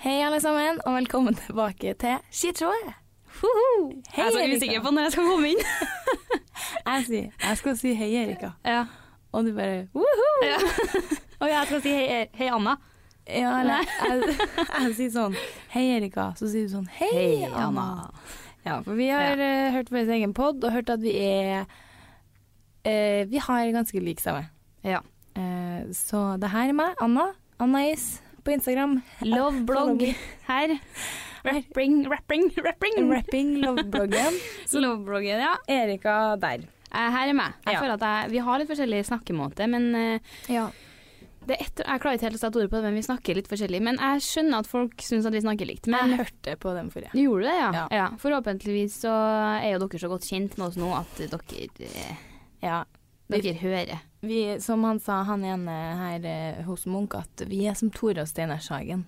Hei, alle sammen, og velkommen tilbake til Skitråd. Jeg er så usikker på når jeg skal komme inn. Jeg, sier, jeg skal si hei, Erika. ja. Og du bare woho! ja. Og jeg skal si hei, hei Anna. Ja, eller jeg, jeg sier sånn hei, Erika. Så sier du sånn hei, Hei, Anna. Anna. Ja, for vi har eh, hørt vår egen pod og hørt at vi er uh, Vi har ganske lik stemme. Ja. Uh, så det her er meg, Anna. Anna-Is på Instagram. Loveblogg her. Rapping, rapping, rapping. Rapping, lovebloggen. Lovebloggen, ja. Erika der. Her er meg. Jeg Ja. føler at jeg, Vi har litt forskjellig snakkemåte, men eh, Ja. det er jeg klarer ikke helt å sette ordet på det, men vi snakker litt forskjellig. Men jeg skjønner at folk syns at vi snakker likt. Men Jeg hørte på dem forrige. Gjorde du det, ja? Ja. ja. Forhåpentligvis så er jo dere så godt kjent med oss nå at dere, eh, Ja. Dere hører. Vi, som han sa, han ene her eh, hos Munch, at vi er som Tore og Steinar Sagen.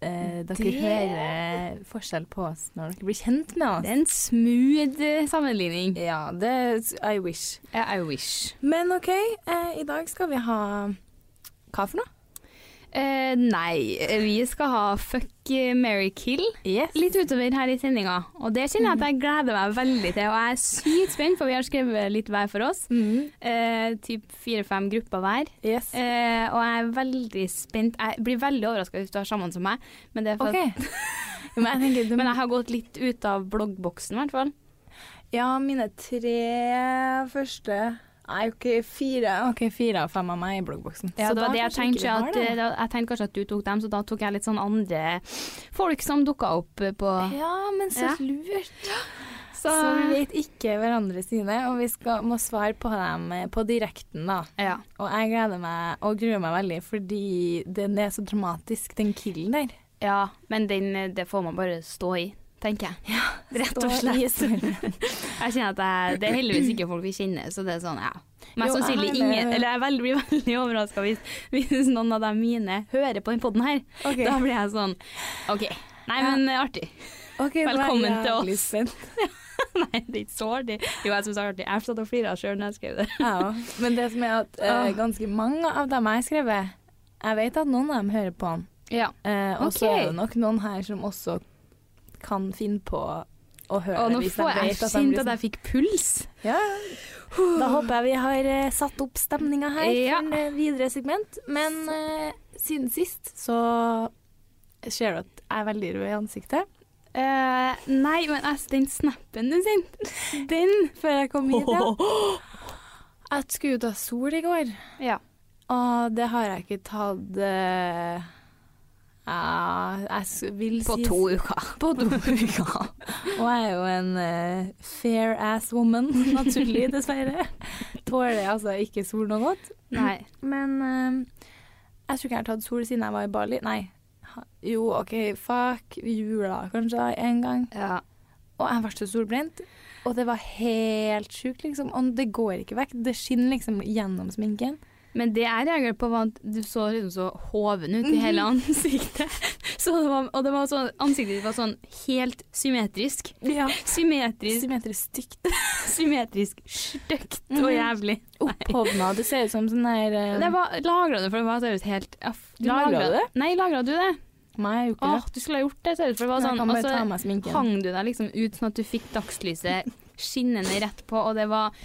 Eh, dere Det- hører forskjell på oss når dere blir kjent med oss. Det er en smooth eh, sammenligning. Ja, det I wish. I wish. Men OK, eh, i dag skal vi ha Hva for noe? Eh, nei, vi skal ha Fuck, marry, kill Yes. litt utover her i sendinga. Og det kjenner jeg at jeg gleder meg veldig til. Og jeg er sykt spent, for vi har skrevet litt hver for oss. Mm. Eh, typ fire-fem grupper hver. Yes. Eh, og jeg er veldig spent. Jeg blir veldig overraska hvis du har sammen som meg, men det er for OK. at, men jeg Men jeg har gått litt ut av bloggboksen, i hvert fall. ja, mine tre første Nei, OK, fire Ok, fire av fem av meg i bloggboksen. så det var det jeg tenkte. At, eh, da- jeg tenkte kanskje at du tok dem, så da tok jeg litt sånn andre folk som dukka opp eh, på Ja, men så Ja. lurt. Så, Så vi vet ikke hverandre sine, og vi skal, må svare på dem eh, på direkten, da. ja. Og jeg gleder meg og gruer meg veldig, fordi den er så dramatisk, den killen der. ja, men den, det får man bare stå i, tenker jeg. Rett og slett. Jeg kjenner at jeg, Det er heldigvis ikke folk vi kjenner, så det er sånn, ja. Mest sannsynlig ingen. Eller jeg veldig, blir veldig overraska hvis, hvis noen av dem mine hører på den poden her. Okay. Da blir jeg sånn OK. Nei, men ja. artig. Okay, Velkommen til oss. spent. Nei, det er ikke så artig. Jo, jeg syns det er artig. Jeg satt og flira sjøl når jeg skrev det. Ja, men det som er at Ah. ganske mange av dem jeg har skrevet, jeg vet at noen av dem hører på den. Ja. Uh, og så okay. er det nok noen her som også kan finne på å høre Og nå hvis får jeg kjent at jeg fikk puls. Ja. Da håper jeg vi har eh, satt opp stemninga her Ja. for en videre segment. Men uh, siden sist så ser du at jeg er veldig rød i ansiktet. Eh, nei, men jeg, den snappen du sendte, den Før jeg kom hit, ja. Jeg skulle jo ta sol i går, Ja. og det har jeg ikke tatt eh, ja, jeg vil si På to uker. På to uker. Og jeg er jo en uh, fair ass woman, naturlig, dessverre. Tåler altså ikke sol noe godt. Nei. Men uh, jeg tror ikke jeg har tatt sol siden jeg var i Bali. Nei. Jo, OK, fuck. Jula kanskje en gang. Ja. Og jeg ble så solbrent. Og det var helt sjukt, liksom. Og det går ikke vekk. Det skinner liksom gjennom sminken. Men det jeg reagerte på, var at du så liksom så hoven ut i hele ansiktet. Så det var, og det var sånn, ansiktet ditt var sånn helt symmetrisk. Ja. Symmetrisk, Symmetrisk stygt. symmetrisk stygt og jævlig. Opphovna. Det ser ut som sånn her uh... Det var Lagra du, for det var seriøst helt ja, lagret- du det? Nei, lagra du det? Nei, jeg jo ikke Åh, du skulle ha gjort det, seriøst. For det var sånn, kan og så hang du deg liksom ut sånn at du fikk dagslyset skinnende rett på, og det var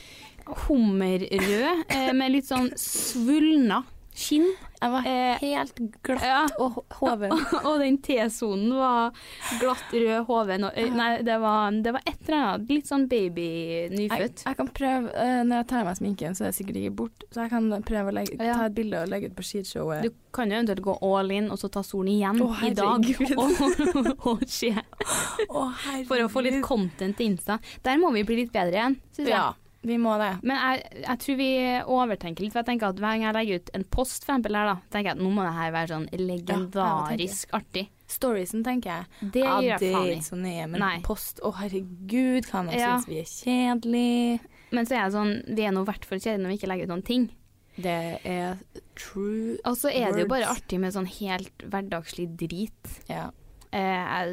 hummerrød eh, med litt sånn svulna skinn. Jeg var Eh, helt glatt ja. og hoven. Og den T-sonen var glatt rød hoven og øy... Nei, det var, det var et eller annet. Litt sånn baby Jeg, jeg kan prøve, eh, Når jeg tar av meg sminken, så er det sikkert ikke bort. Så jeg kan prøve å legge, ta et bilde og legge ut på skishowet. Du kan jo eventuelt gå all in og så ta solen igjen oh, i dag. Og, og skje. Oh, For å få litt content til Insta. Der må vi bli litt bedre igjen, syns jeg. Ja, vi må det. Men jeg, jeg tror vi overtenker litt, for jeg tenker at hver gang jeg legger ut en post for eksempel her, da, tenker jeg at nå må det her være sånn legendarisk artig. Storiesen, tenker jeg. Det ja, gjør jeg det faen i. ikke så nøye, men Nei. post Å, herregud, kan jeg Ja. synes vi er kjedelige? Men så er jeg sånn, vi er nå i hvert fall kjedelige når vi ikke legger ut noen ting. Det er true Og så er det jo bare artig med sånn helt hverdagslig drit. Ja. Eh,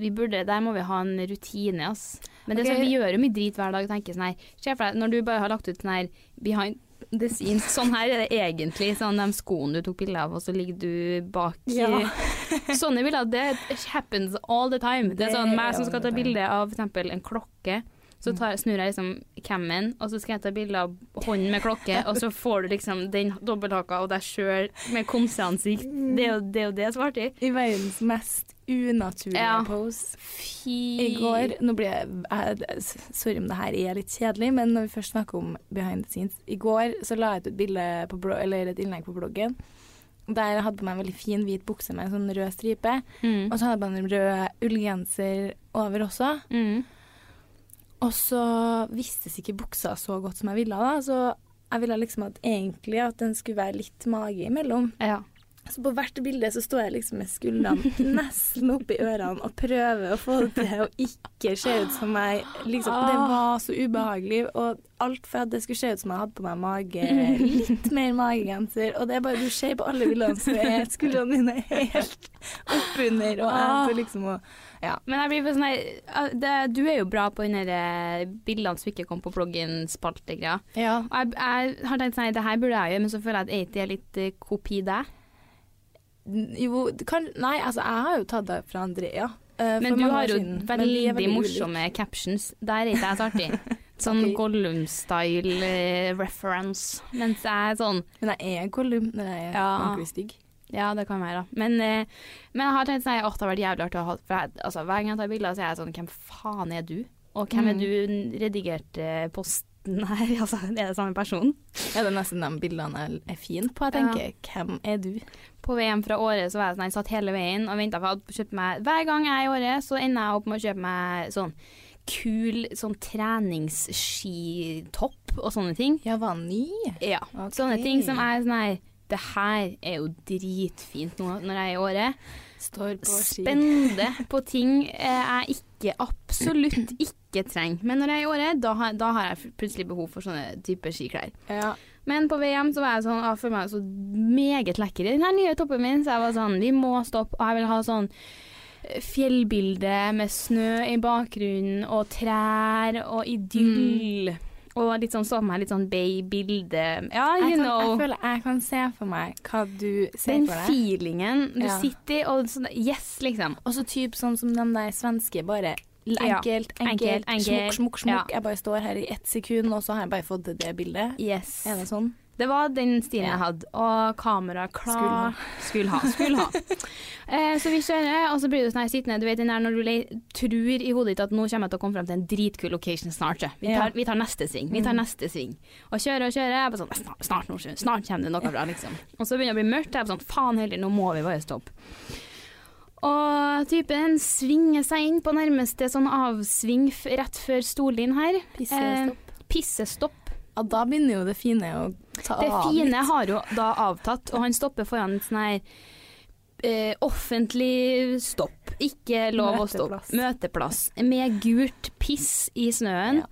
vi burde, der må vi ha en rutine, ass. Men det er sånn, vi gjør jo mye drit hver dag. tenker sånn her, Se for deg, når du bare har lagt ut sånn her behind the scenes, sånn her er det egentlig. Sånn de skoene du tok bilde av, og så ligger du bak Ja. Sånne bilder, det happens all the time. Det er sånn meg som skal ta bilde av f.eks. en klokke. Så tar, snur jeg liksom cammen, og så skal jeg ta bilde av hånden med klokke, og så får du liksom den dobbelthaka og deg sjøl med konseansikt. Det er jo det, er jo det som er artig. I verdens mest unaturlige Ja. pose. Fy I går Nå blir jeg, jeg Sorry om det her er litt kjedelig, men når vi først snakker om behind the scenes I går så la jeg ut et blog, eller et innlegg på bloggen der jeg hadde på meg en veldig fin hvit bukse med en sånn rød stripe. Mm. Og så hadde jeg på en rød ullgenser over også. Mm. Og så vistes ikke buksa så godt som jeg ville, da. Så jeg ville liksom at egentlig at den skulle være litt mage imellom. Ja. Så på hvert bilde så står jeg liksom med skuldrene nesten oppi ørene og prøver å få det til å ikke se ut som jeg liksom Det var så ubehagelig, og alt for at det skulle se ut som jeg hadde på meg mage, litt mer magegenser. Og det er bare du ser på alle bildene, så er skuldrene dine helt oppunder, og jeg får liksom å Ja. Men jeg blir bare sånn her det, Du er jo bra på der, eh, bildene som ikke kom på bloggen-spaltegreia. ja. Og jeg, jeg har tenkt sånn, det her burde jeg gjøre, men så føler jeg at AT er litt uh, kopi deg. Jo, kan, nei, altså jeg har jo tatt det fra Andrea. Uh, Men du har jo er veldig morsomme morsomme captions. Der er ikke jeg så artig. Sånn. Gollum-style eh, reference. Mens jeg er sånn Men jeg er Gollum når jeg er Ja. ordentlig stygg. Ja, det kan være. Men, eh, men jeg har tenkt sånn, åh, det har vært jævlig artig å ha For jeg, altså, hver gang jeg tar bilder, så er jeg sånn Hvem faen er du? Og hvem Mm. er du redigerte posten her? Altså, er det samme person? Ja, det er nesten de bildene jeg er fin på. Jeg tenker, hvem er du? På VM fra Åre så var jeg sånn, jeg satt hele veien og venta, for jeg hadde meg Hver gang jeg er i Åre, så ender jeg opp med å kjøpe meg sånn kul sånn treningsskitopp og sånne ting. Ja, var ny? Ja. Okay. Sånne ting som er sånn her Det her er jo dritfint nå når jeg er i året. Står på ski. Spennende på ting eh, jeg ikke absolutt ikke trenger. Men når jeg er i året, da har, da har jeg plutselig behov for sånne typer skiklær. Ja. Men på vei hjem så var jeg sånn, jeg følte meg så meget lekker i den her nye toppen min, så jeg var sånn, vi må stoppe, jeg vil ha sånn eh, fjellbilde med snø i bakgrunnen, og trær, og idyll, og litt sånn, så på meg litt sånn babybilde Ja, Ja, Jeg, kan, know. jeg føler jeg kan se for meg hva du ser Den for deg. feelingen du Ja. sitter i, og sånn, yes, liksom. Og så typ sånn som de der svenske, bare l- Ja. enkelt, Enkelt, enkelt, enkelt. smukk, smukk, smukk. Ja. Jeg bare står her i ett sekund, og så har jeg bare fått det, det bildet. Yes. Er det sånn? Det var den stilen jeg hadde, og kamera klar. Skulle ha. Skulle ha. Skulle ha. eh, så vi kjører, og så blir du sånn her sittende, du vet den der når du tror i hodet ditt at nå kommer jeg til å komme frem til en dritkul location snart. Vi tar, vi tar neste sving, vi tar neste sving. Og kjører og kjører, jeg bare sånn, snart, snart, nå, snart kommer det noe bra, liksom. Og så begynner det å bli mørkt, jeg bare sånn, faen heller, nå må vi bare stoppe. Og typen svinger seg inn på nærmeste sånn avsving rett før stolen her. Pissestopp. Eh, pissestopp. Ja, da begynner jo det fine å ta Det av fine litt. har jo da avtatt, og han stopper foran sånn her eh, offentlig stopp. Ikke lov å stoppe. Møteplass. Med gult piss i snøen.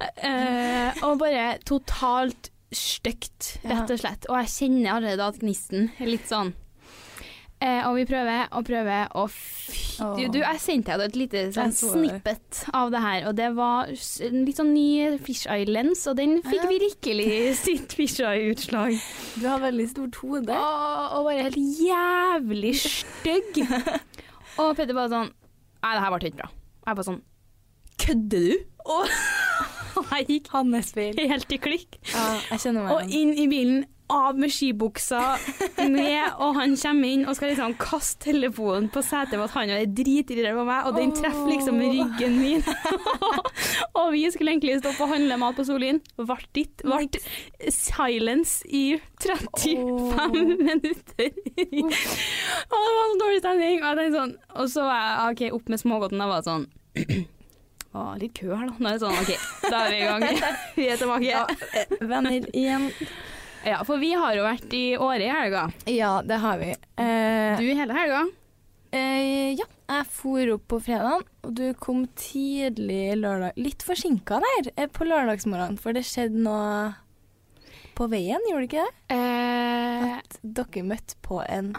Eh, og bare totalt stygt, rett og slett. Og jeg kjenner allerede at gnisten er litt sånn. Eh, og vi prøver og prøver, og fy oh. du, Jeg sendte deg et lite sånn, snippet av det her, og det var en litt sånn ny Fish Eye-lens, og den fikk Ja. virkelig sitt Fish Eye-utslag. Du har veldig stort hode. Og, og bare helt jævlig stygg. og Petter bare sånn Nei, det her ble ikke bra. Jeg bare sånn Kødder du? Og jeg gikk helt i klikk. Ja, Og inn i bilen, av med skibuksa, ned, og han kommer inn og skal liksom kaste telefonen på setet med at han er dritirritert på meg, og den treffer liksom ryggen min. og vi skulle egentlig stoppe og handle mat på Solin. Vart ditt. Vart silence i 35 oh. minutter. og det var så dårlig stemning. Og, jeg sånn, og så var jeg OK, opp med smågodten. Jeg var sånn Å, litt kø her, da. Nå er det sånn, OK, da er vi i gang. Vi er tilbake. Ja, eh, venner igjen. Ja, for vi har jo vært i Åre i helga. Ja, det har vi. Eh, Du hele helga. eh, ja, jeg for opp på fredagen, og du kom tidlig lørdag. Litt forsinka der eh, på lørdagsmorgenen, for det skjedde noe på veien, gjorde det ikke det? Eh, At dere møtte på en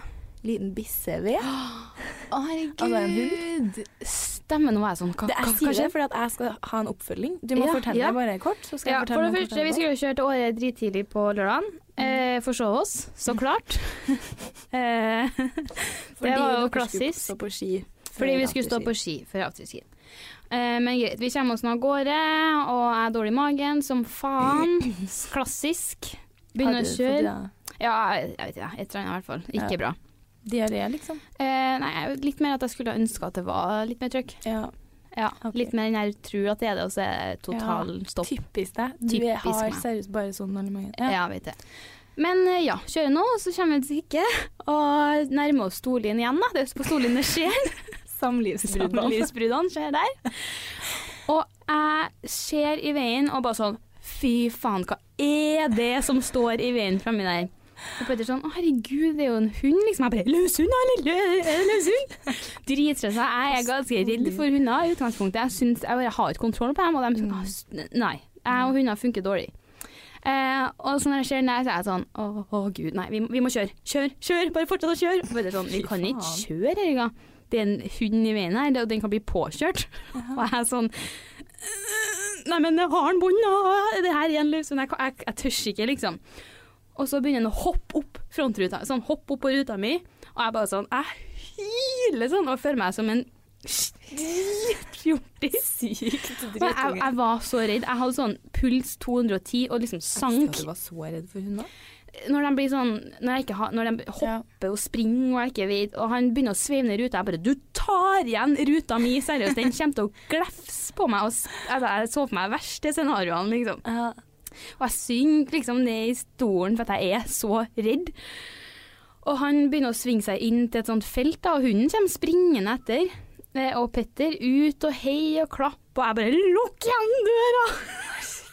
liten bisseved. Å, herregud. Altså, en Stemmer, nå er jeg sånn Hva, Det jeg sier det fordi at jeg skal ha en oppfølging. Du må Ja, fortelle ja. meg bare kort, så skal Ja, jeg for det første, vi skulle jo kjøre til Åre drittidlig på lørdagen. Eh, forsov oss, så klart. eh, det var jo klassisk. Stå på ski. Fordi vi skulle stå på ski før afterskien. Eh, men greit, vi kommer oss nå av gårde, og jeg er dårlig i magen som faen. Klassisk. Begynner å kjøre. Ja, jeg, vet ikke, et eller annet i hvert fall. Ikke bra. Diaré, liksom. Eh, nei, litt mer at jeg skulle ønske at det var litt mer trøkk. Ja. Ja, okay. Litt mer enn jeg tror at det er det, og så er det total stopp. Typisk deg. Du Typisk har seriøst bare sånn veldig mange. Ja. ja, vet det. Men eh, ja, kjører nå, så kommer vi til Sikke og nærmer oss Storlien igjen. da. Det er på Storlien det skjer. Samlivsbruddene skjer der. Og jeg ser i veien og bare sånn Fy faen, hva er det som står i veien framme der? Og Petter sånn Å, herregud, det er jo en hund, liksom. Jeg bare Løs hund, eller lø- løs hund? Dritstressa. Jeg er ganske redd for hunder i utgangspunktet. Jeg syns jeg bare har ikke kontroll på dem, og de sånn Nei. Jeg og hunder funker dårlig. Eh, og så når jeg ser nei, så er jeg sånn Å, å gud, nei, vi, vi må kjøre. Kjør, kjør, bare fortsett å kjøre. Og Petter sånn Vi kan ikke kjøre, Erika. Det er en hund i veien her, og den kan bli påkjørt. Og jeg er sånn Nei, men jeg har en bånd, og det her er en løs hund. Jeg, jeg, jeg tør ikke, liksom. Og så begynner han å hoppe opp frontruta, sånn hoppe opp på ruta mi, og jeg bare sånn Jeg hyler sånn og føler meg som en fjortis. Sykt dritunge. Jeg, jeg var så redd. Jeg hadde sånn puls 210 og liksom sank. Du var så redd for hunder? Når de blir sånn Når, jeg ikke ha, når de hopper og springer og jeg ikke vet Og han begynner å sveive ned ruta. Jeg bare Du tar igjen ruta mi, seriøst. Den kommer til å glefse på meg. Og, altså, jeg så for meg verste scenarioene, liksom. Ja. Og jeg synker liksom ned i stolen for at jeg er så redd. Og han begynner å svinge seg inn til et sånt felt, da, og hunden kommer springende etter. Eh, Og Petter ut og hei og klapp, og jeg bare 'lukk igjen døra'!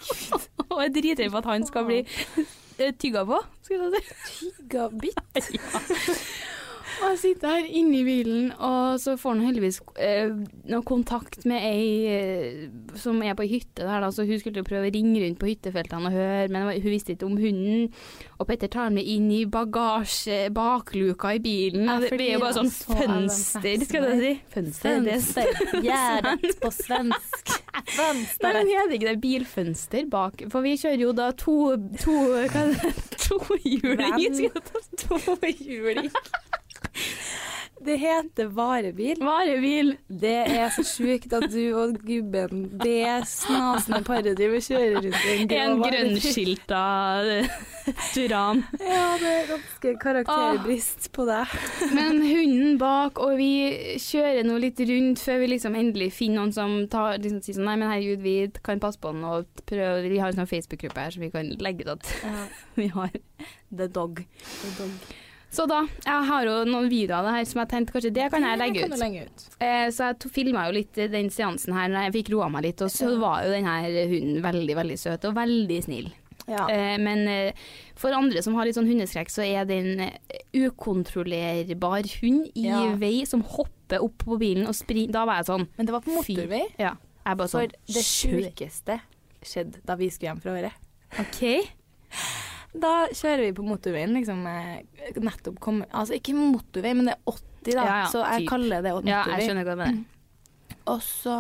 og jeg driter i at han skal bli eh, tygga på, skulle jeg si. Gigabitt. Og jeg sitter her inne i bilen, og så får han heldigvis eh, noe kontakt med ei eh, som er på ei hytte der, da, så hun skulle prøve å ringe rundt på hyttefeltene og høre, men hun visste ikke om hunden. Og Petter tar med inn i bagasje, bakluka i bilen, Ja, det blir jo bare sånn fønster, skal du si. Fønster, det Fönster. Gjerdet på svensk. Nei, Fönster. men heter ikke det bilfønster bak? For vi kjører jo da to to, hva er det? Tohjuling. Tohjuling? Det heter varebil. Varebil. Det er så sjukt at du og gubben, det snasende paret driver og kjører rundt i en grå En grønnskilta Turan. Ja, det er ganske karakterbrist på deg. Men hunden bak, og vi kjører nå litt rundt før vi liksom endelig finner noen som tar, liksom, sier sånn Nei, men herregud, vi kan passe på den og prøve Vi har en sånn Facebook-gruppe her, så vi kan legge ut at vi har the dog. The Dog. Så da, jeg har jo noen videoer av det her som jeg tenkte kanskje det kan jeg legge ut. legge ut. Eh, så jeg filma jo litt den seansen her når jeg fikk roa meg litt, og så var jo den her hunden veldig, veldig søt og veldig snill. Ja. Eh, men eh, for andre som har litt sånn hundeskrekk, så er det en eh, ukontrollerbar hund i Ja. vei som hopper opp på bilen og springer. Da var jeg sånn Men det var på motorvei. Ja. Jeg bare For sånn det sjukeste skjedde da vi skulle hjem fra Åre. OK. Da kjører vi på motorveien, liksom. eh, Nettopp kommer Altså ikke motorvei, men det er 80, da. Ja, ja, så jeg typ. kaller det motorvei. Ja, jeg skjønner hva du mener. Og så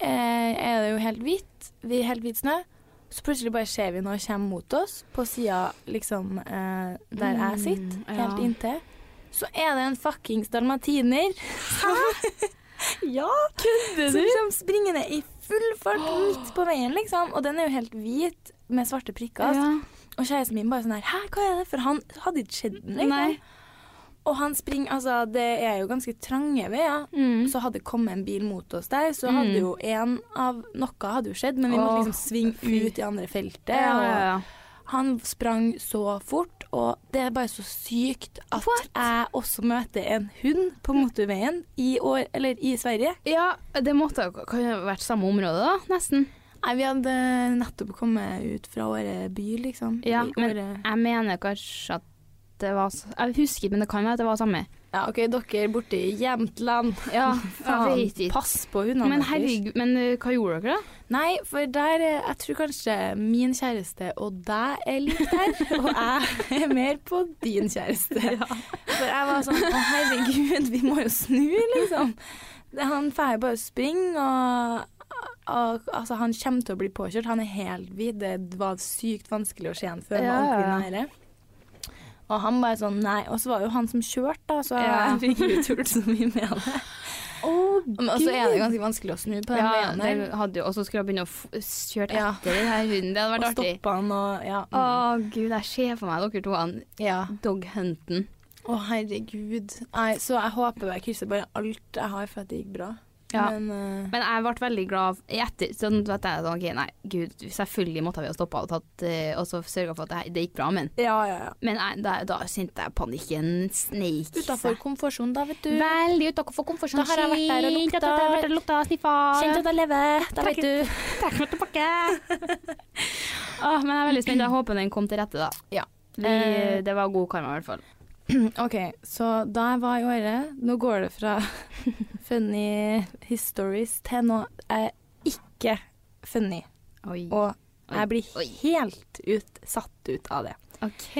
eh, er det jo helt er helt hvit snø. Så plutselig bare ser vi noe komme mot oss på sida liksom eh, der jeg sitter, Mm, helt inntil. Så er det en fuckings dalmatiner. ja! Kødder Som kommer springende i full fart midt på veien, liksom. Og den er jo helt hvit med svarte prikker. Ja. Og kjæresten min bare sånn her Hæ, hva er det? For han hadde ikke sett den, liksom. Nei. Og han springer Altså, det er jo ganske trange veier. Mm. Så hadde det kommet en bil mot oss der, så hadde Mm. jo en av Noe hadde jo skjedd, men vi Åh, måtte liksom svinge ut i andre feltet. Ja, ja, ja. Han sprang så fort, og det er bare så sykt at What? jeg også møter en hund på motorveien i, år, eller i Sverige. ja, det måtte ha vært samme område, da, nesten. Nei, vi hadde nettopp kommet ut fra våre by, liksom. Ja, men jeg mener kanskje at det var Jeg husker men det kan være at det var samme. ja, OK, dere borte i Jämtland. Ja, Faen. Pass på hundene Men herregud, men uh, hva gjorde dere da? Nei, for der eh, Jeg tror kanskje min kjæreste og deg er litt der, og jeg er mer på din kjæreste. For jeg var sånn Å, herregud, vi må jo snu, liksom. Han får bare springe, og altså, han kommer til å bli påkjørt. Han er helt hvit. Det var sykt vanskelig å se han før Ja, ja. Og han bare sånn Nei. Og så var det jo han som kjørte, da, så Ja. jeg fikk jo gjort så mye med det. Oh, Og så er det ganske vanskelig å snu på den Ja, veien og så skulle jeg begynne å kjøre Ja. etter den her hunden. Det hadde Og vært artig. han og Ja. Å gud, jeg ser for meg dere to han ja. doghunten. Å, herregud. Nei, så jeg håper jeg krysser bare alt jeg har for at det gikk bra. Ja. Men uh, Men jeg ble veldig glad i etter, sånn at jeg sånn, ok, nei, gud, selvfølgelig måtte vi ha stoppa og tatt, eh, og så sørga for at det, det gikk bra, men, ja, ja, ja. men jeg, da, da kjente jeg panikken sneik Utafor komfortsonen, da, vet du. Veldig utafor komfortsonen. Da har jeg vært der og lukta. da, da, der og lukta sniffa. Kjent at jeg lever, da vet du. Trekk meg tilbake. Men jeg er veldig spent. Jeg håper den kom til rette, da. Ja. Vi, Eh. det var god karma, i hvert fall. OK, så da jeg var i året Nå går det fra funny histories til noe jeg ikke funny. Oi. Og jeg blir Oi. helt ut, satt ut av det. OK.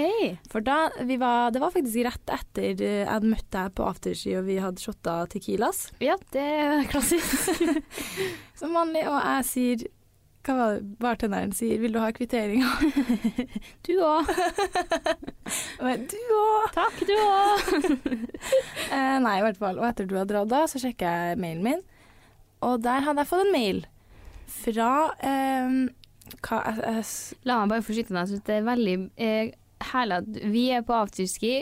For da vi var Det var faktisk rett etter eh, jeg hadde møtt deg på afterski og vi hadde shotta Tequilas. Ja, det er klassisk. Som vanlig, og jeg sier Hva var det bartenderen sier? 'Vil du ha kvitteringa?' Du òg. Du òg! Takk, du òg. Eh, nei, i hvert fall. Og etter du har dratt da, så sjekker jeg mailen min, og der hadde jeg fått en mail fra eh, hva, jeg, jeg, La meg bare skyte deg. Jeg syns det er veldig eh, herlig at vi er på afterski,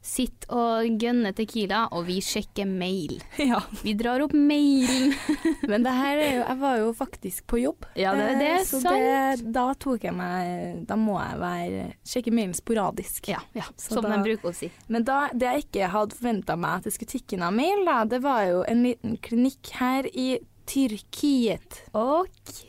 sitter og gønne Tequila, og vi sjekker mail. Ja. Vi drar opp mailen. Men det her er jo Jeg var jo faktisk på jobb. Ja, det, det Eh, er så sant. Det, da tok jeg meg Da må jeg være sjekke mailen sporadisk. Ja, ja, som da- de bruker å si. Men da, det jeg ikke hadde forventa meg at det skulle tikke inn av mail, da, det var jo en liten klinikk her i Tyrkiet. OK.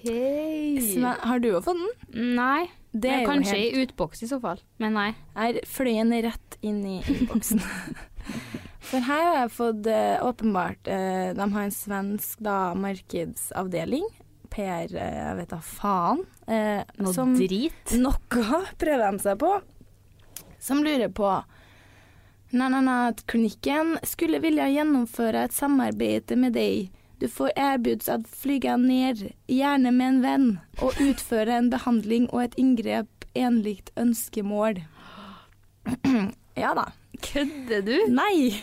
Sma Har du òg fått den? Nei. Det er Kanskje helt i utboks i så fall, men nei. Jeg fløy den rett inn i utboksen. For her har jeg fått eh, åpenbart eh, De har en svensk da, markedsavdeling. PR, eh, jeg vet da faen. Eh, Noe som drit. noe prøver de seg på. Som lurer på Nananat-klinikken skulle vilja gjennomføre et samarbeid med deg. Du får erbjuds at flyge ned, gjerne med en venn, og utføre en behandling og et inngrep enligt ønskemål. ja da. Kødder du? Nei!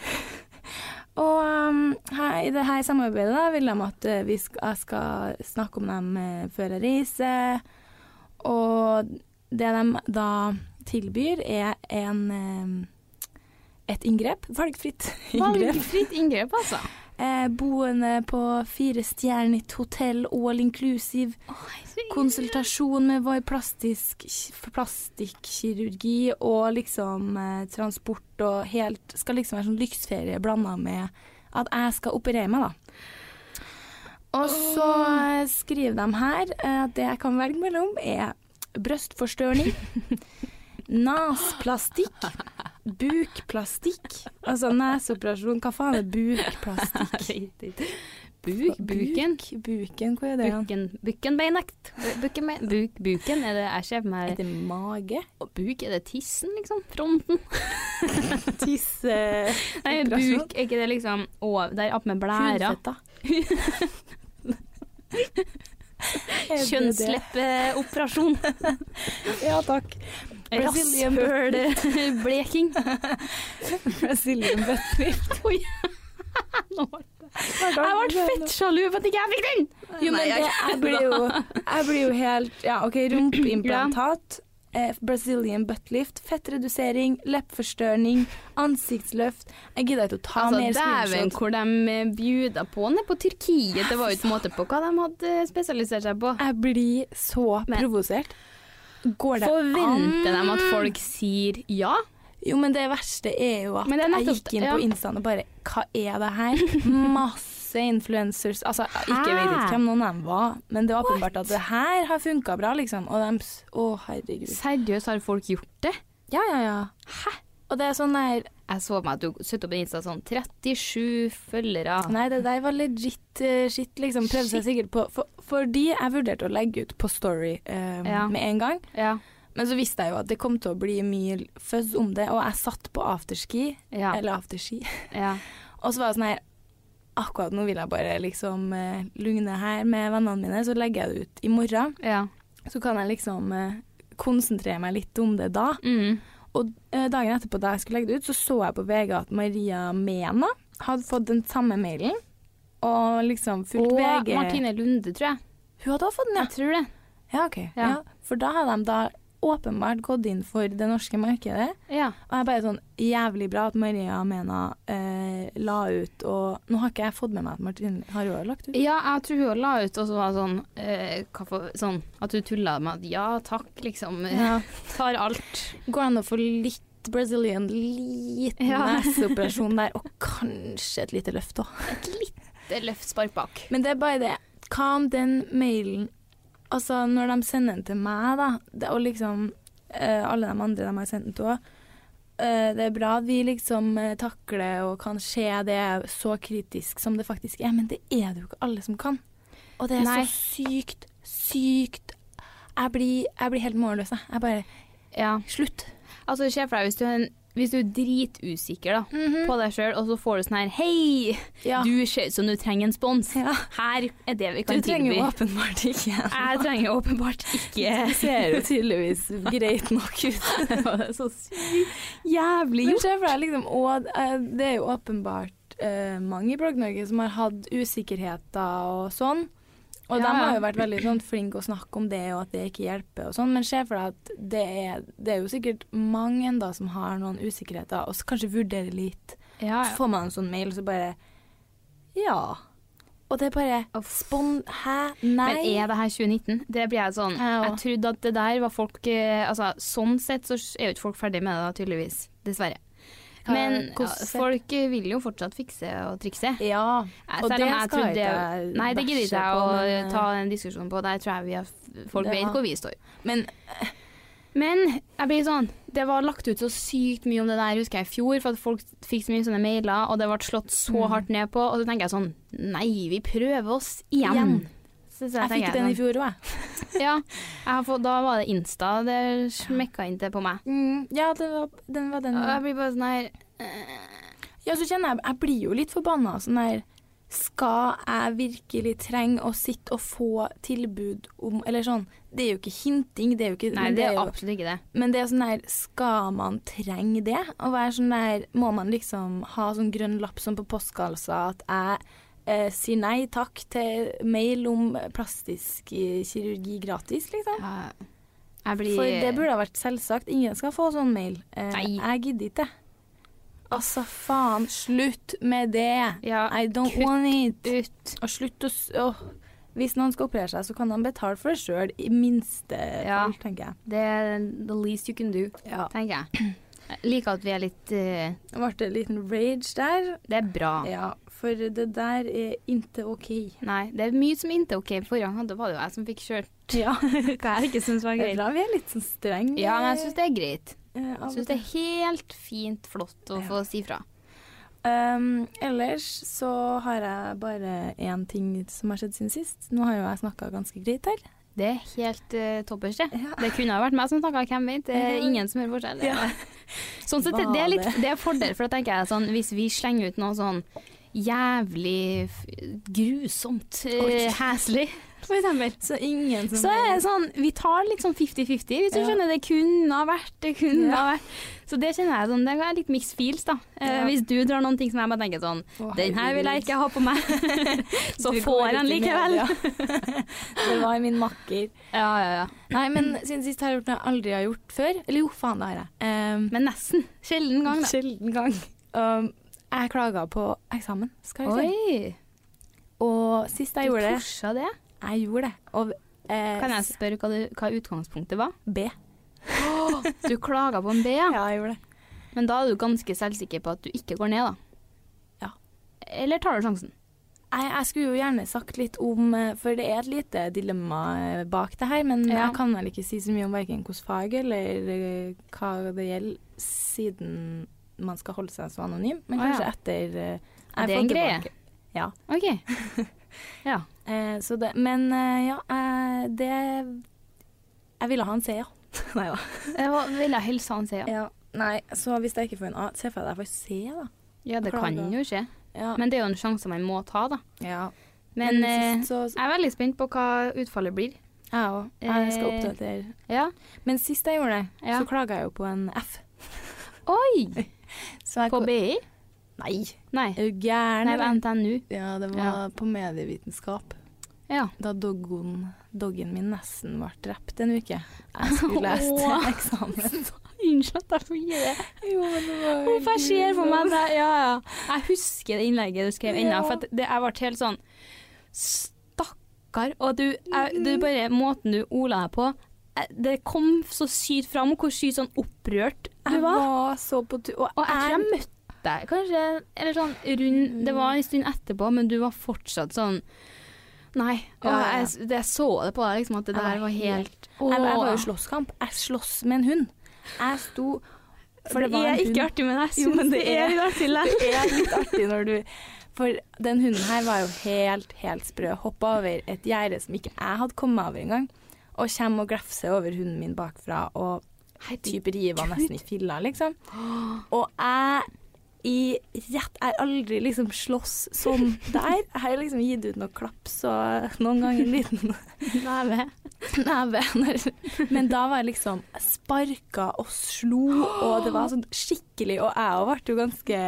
Og um, her, i det her samarbeidet da, vil de at eh, vi skal, jeg skal snakke om dem eh, før jeg reiser. Og det de da tilbyr, er en eh, et inngrep. Valgfritt inngrep. Valgfritt inngrep, altså. Eh, boende på firestjernet hotell all inclusive. Konsultasjon med vår plastisk, plastikkirurgi og liksom eh, transport og helt Skal liksom være sånn lyksferie blanda med at jeg skal operere meg, da. Og så oh. skriver de her eh, at det jeg kan velge mellom, er brystforstørring, nasplastikk, bukplastikk Altså neseoperasjon, hva faen er bukplastikk? Buk, buken. Buk, buken, hvor er det? Buken, bukkenbeinet. Buken, buk, buken, er det jeg ser for meg Er det mage? Og buk, er det tissen, liksom? Fronten? Tisse... Nei, buk, er ikke det liksom over, der oppe med blæra? Hudfett, da. Det det? Kjønnsleppeoperasjon. Ja, takk. Brazilian Rasshølbleking. Brazilian butt lift. Oi. Nå ble Jeg ble fett sjalu for at ikke jeg fikk den! Jo, men det, jeg, blir jo, jeg blir jo helt Ja, OK, rumpeimplantat. Eh, Brazilian buttlift, fettredusering, leppeforstørring, ansiktsløft. Jeg gidder ikke å ta Altså, mer Dæven, hvor de eh, bjuda på nede på Tyrkiet. Det var jo ikke måte på hva de hadde spesialisert seg på. Jeg blir så Men- provosert. Går det Forventer de at folk sier ja? Jo, men det verste er jo at er er jeg gikk inn på ja. Instaen og bare Hva er det her? Masse influencers Altså, ikke vet ikke hvem noen av dem var, men det er åpenbart at det her har funka bra, liksom. Og de Å, Å, herregud. Seriøst, har folk gjort det? Ja, ja, ja. Hæ? Og det er sånn der Jeg så meg at du satte opp en Insta sånn 37 følgere. Nei, det der var legit uh, shit, liksom. Prøvde seg sikkert på for, Fordi jeg vurderte å legge ut på Story eh, Ja. med en gang. Ja. Men så visste jeg jo at det kom til å bli mye fuzz om det, og jeg satt på afterski, Ja. eller afterski, ja. og så var det sånn her Akkurat nå vil jeg bare liksom uh, lugne her med vennene mine, så legger jeg det ut i morgen. ja. Så kan jeg liksom uh, konsentrere meg litt om det da. Mm. Og eh, dagen etterpå da jeg skulle legge det ut, så så jeg på VG at Maria Mena hadde fått den samme mailen. Og liksom fulgt Og VG Martine Lunde, tror jeg. Hun hadde også fått den, ja. Jeg tror det. ja. Ja, ok. Ja. Ja. For da hadde de da åpenbart gått inn for det norske markedet. Ja. Og jeg bare sånn Jævlig bra at Maria Mena eh, la ut Og nå har ikke jeg fått med meg at Martine har jo lagt ut. Ja, jeg tror hun la ut og så var sånn, eh, for, sånn At hun tulla med at ja takk, liksom. Ja. Tar alt. Går det an å få litt Brazilian, liten Ja. neseoperasjon der, og kanskje et lite løft òg. Et lite løftspark bak. Men det er bare det. Hva om den mailen Altså, når de sender den til meg, da, det, og liksom eh, alle de andre de har sendt den til òg Det er bra at vi liksom eh, takler og kan se det så kritisk som det faktisk er, men det er det jo ikke alle som kan. Og det er Nei. så sykt, sykt Jeg blir, jeg blir helt målløs. Jeg bare Ja. Slutt. Altså, se for deg hvis du er, en, hvis du er dritusikker da, på deg sjøl, og så får du sånn her Hei, Ja. du ser ut som du trenger en spons. Ja. Her er det vi Du kan trenger tilby. åpenbart ikke Jeg trenger åpenbart ikke Det ser jo tydeligvis greit nok ut. Det var så sykt jævlig gjort. deg liksom, eh, det er jo åpenbart uh, mange i Blogg-Norge som har hatt usikkerheter og sånn. Og Ja, de har jo vært veldig sånn, flinke å snakke om det, og at det ikke hjelper og sånn. Men se for deg at det er, det er jo sikkert mange enda som har noen usikkerheter, og kanskje vurderer litt. Ja, Så får man en sånn mail, og så bare Ja. Og det er bare Spon... Hæ? Nei. Men er det her 2019? Det blir jeg sånn Jeg Jeg trodde at det der var folk eh, Altså, sånn sett så er jo ikke folk ferdig med det, da, tydeligvis. Dessverre. Men ja, folk eh, vil jo fortsatt fikse og trikse. Ja. Eh, Og det skal jeg ikke Nei, det gidder ikke jeg å men, eh, ta en diskusjon på. Der tror jeg vi har, folk vet hvor vi står. Men Men jeg blir sånn Det var lagt ut så sykt mye om det der, husker jeg, i fjor, for at folk fikk så mye sånne mailer, og det ble slått så Mm. hardt ned på. Og så tenker jeg sånn Nei, vi prøver oss igjen. Igjen. Jeg tenker fikk den i fjor òg, jeg. Ja, jeg har fått, da var det Insta det smekka inn til på meg. Mm, ja, det var, den var den. Og jeg blir bare sånn her Ja, så kjenner jeg Jeg blir jo litt forbanna sånn her Skal jeg virkelig trenge å sitte og få tilbud om Eller sånn Det er jo ikke hinting, det er jo ikke Nei, det er jo, absolutt ikke det. Men det er sånn der Skal man trenge det? Å være sånn der Må man liksom ha sånn grønn lapp som på postkassa at jeg eh, sier nei takk til mail om plastisk eh, kirurgi gratis, liksom? Ja, blir For det burde ha vært selvsagt. Ingen skal få sånn mail. Eh, jeg gidder ikke. Altså, faen. Slutt med det. Ja, I don't want it. ut. Og slutt å oh. Hvis noen skal operere seg, så kan de betale for det sjøl, i minste Ja. fall, tenker jeg. Det er the least you can do, Ja. tenker jeg. Jeg liker at vi er litt eh, Det ble en liten rage der. Det er bra. Ja, for det der er ikke OK. Nei, det er mye som er OK. Forrige gang var det jo jeg som fikk kjørt Ja. hva jeg ikke syns var greit. Da vi er litt sånn strenge. Ja, men jeg syns det er greit. eh, Jeg syns det er helt fint flott å Ja. få si fra. Um, ellers så har jeg bare én ting som har skjedd siden sist. Nå har jo jeg snakka ganske greit her. Det er helt uh, toppers, det. Ja. Det kunne ha vært meg som snakka, hvem vet. Det er ingen som hører forskjell. Ja. Sånn sett, det, det er litt det er fordel, for da tenker jeg sånn Hvis vi slenger ut noe sånn jævlig grusomt, uh, heslig, for eksempel. Så ingen som Så er det sånn, vi tar litt sånn 50-50, hvis du Ja. skjønner. Det kunne ha vært, det kunne Ja. ha vært. Så det kjenner jeg sånn, det er litt mixed feels, da. Eh, Ja. Hvis du drar noen ting som jeg bare tenker sånn, Å, den her vil jeg ikke ha på meg. så får jeg den likevel. det var min makker. Ja, ja, ja. Nei, men siden sist har jeg gjort noe jeg aldri har gjort før. Eller jo, faen, det har jeg. Um, Men nesten. Sjelden gang, da. Sjelden gang. Um, jeg klaga på eksamen, skal jeg si. Oi, Og sist jeg gjorde det du pusha det. Jeg gjorde det. Og eh, Kan jeg spørre hva, du, hva utgangspunktet var? B. Du klaga på en B, ja. Ja, jeg gjorde det. Men da er du ganske selvsikker på at du ikke går ned, da? Ja. Eller tar du sjansen? Jeg, jeg skulle jo gjerne sagt litt om eh, For det er et lite dilemma eh, bak det her, men Ja. jeg kan vel ikke si så mye om verken hvilket fag eller eh, hva det gjelder, siden man skal holde seg så anonym. Men Å, ja. kanskje etter uh, Er det en greie? Ja. OK. ja. Uh, så det, men uh, ja, det Jeg ville ha en C, ja. Nei da. jeg ville helst ha en C, ja. Ja. Nei, så hvis jeg ikke får en A, se for deg at jeg får C, da. Ja, det kan Klager. jo skje. Ja. Men det er jo en sjanse man må ta, da. ja. Men, men sist så jeg er veldig spent på hva utfallet blir. Jeg òg. Jeg skal oppdatere. Ja. Men sist jeg gjorde det, Ja. så klaga jeg jo på en F. Oi! Så jeg På BI? Nei, Nei. er du gæren? Nei, på eller? NTNU. Ja, det var Ja. på medievitenskap. Ja. Da doggen, doggen min nesten ble drept en uke. Jeg skulle lest Åh. eksamen. Unnskyld at jeg får gjøre det. Jo, men det var Uff, jeg ser for meg det. Ja, ja. Jeg husker det innlegget du skrev ennå, Ja. for det, jeg ble helt sånn Stakkar. Og du, jeg, du bare Måten du ola deg på eh, Det kom så sykt fram hvor sykt sånn opprørt Jeg var. så på tur. Og, Og jeg tror jeg møtte deg kanskje Eller sånn rund Det var en stund etterpå, men du var fortsatt sånn Nei. Og Ja, ja. jeg, det så det på deg, liksom, at det der var var helt jeg, jeg var jo slåsskamp. Jeg slåss med en hund. Jeg sto For det, en er ikke hund. artig, med deg, Jo, men det, er litt artig. Det er litt artig når du For den hunden her var jo helt, helt sprø. Hoppa over et gjerde som ikke jeg hadde kommet over engang. Og kommer og glefser over hunden min bakfra og typ de var nesten i filla, liksom. Og jeg i rett Jeg har aldri liksom slåss sånn der. Jeg har liksom gitt ut noen klaps og noen ganger en liten Neve. neve. Men da var jeg liksom sparka og slo, og det var sånn skikkelig Og jeg òg ble jo ganske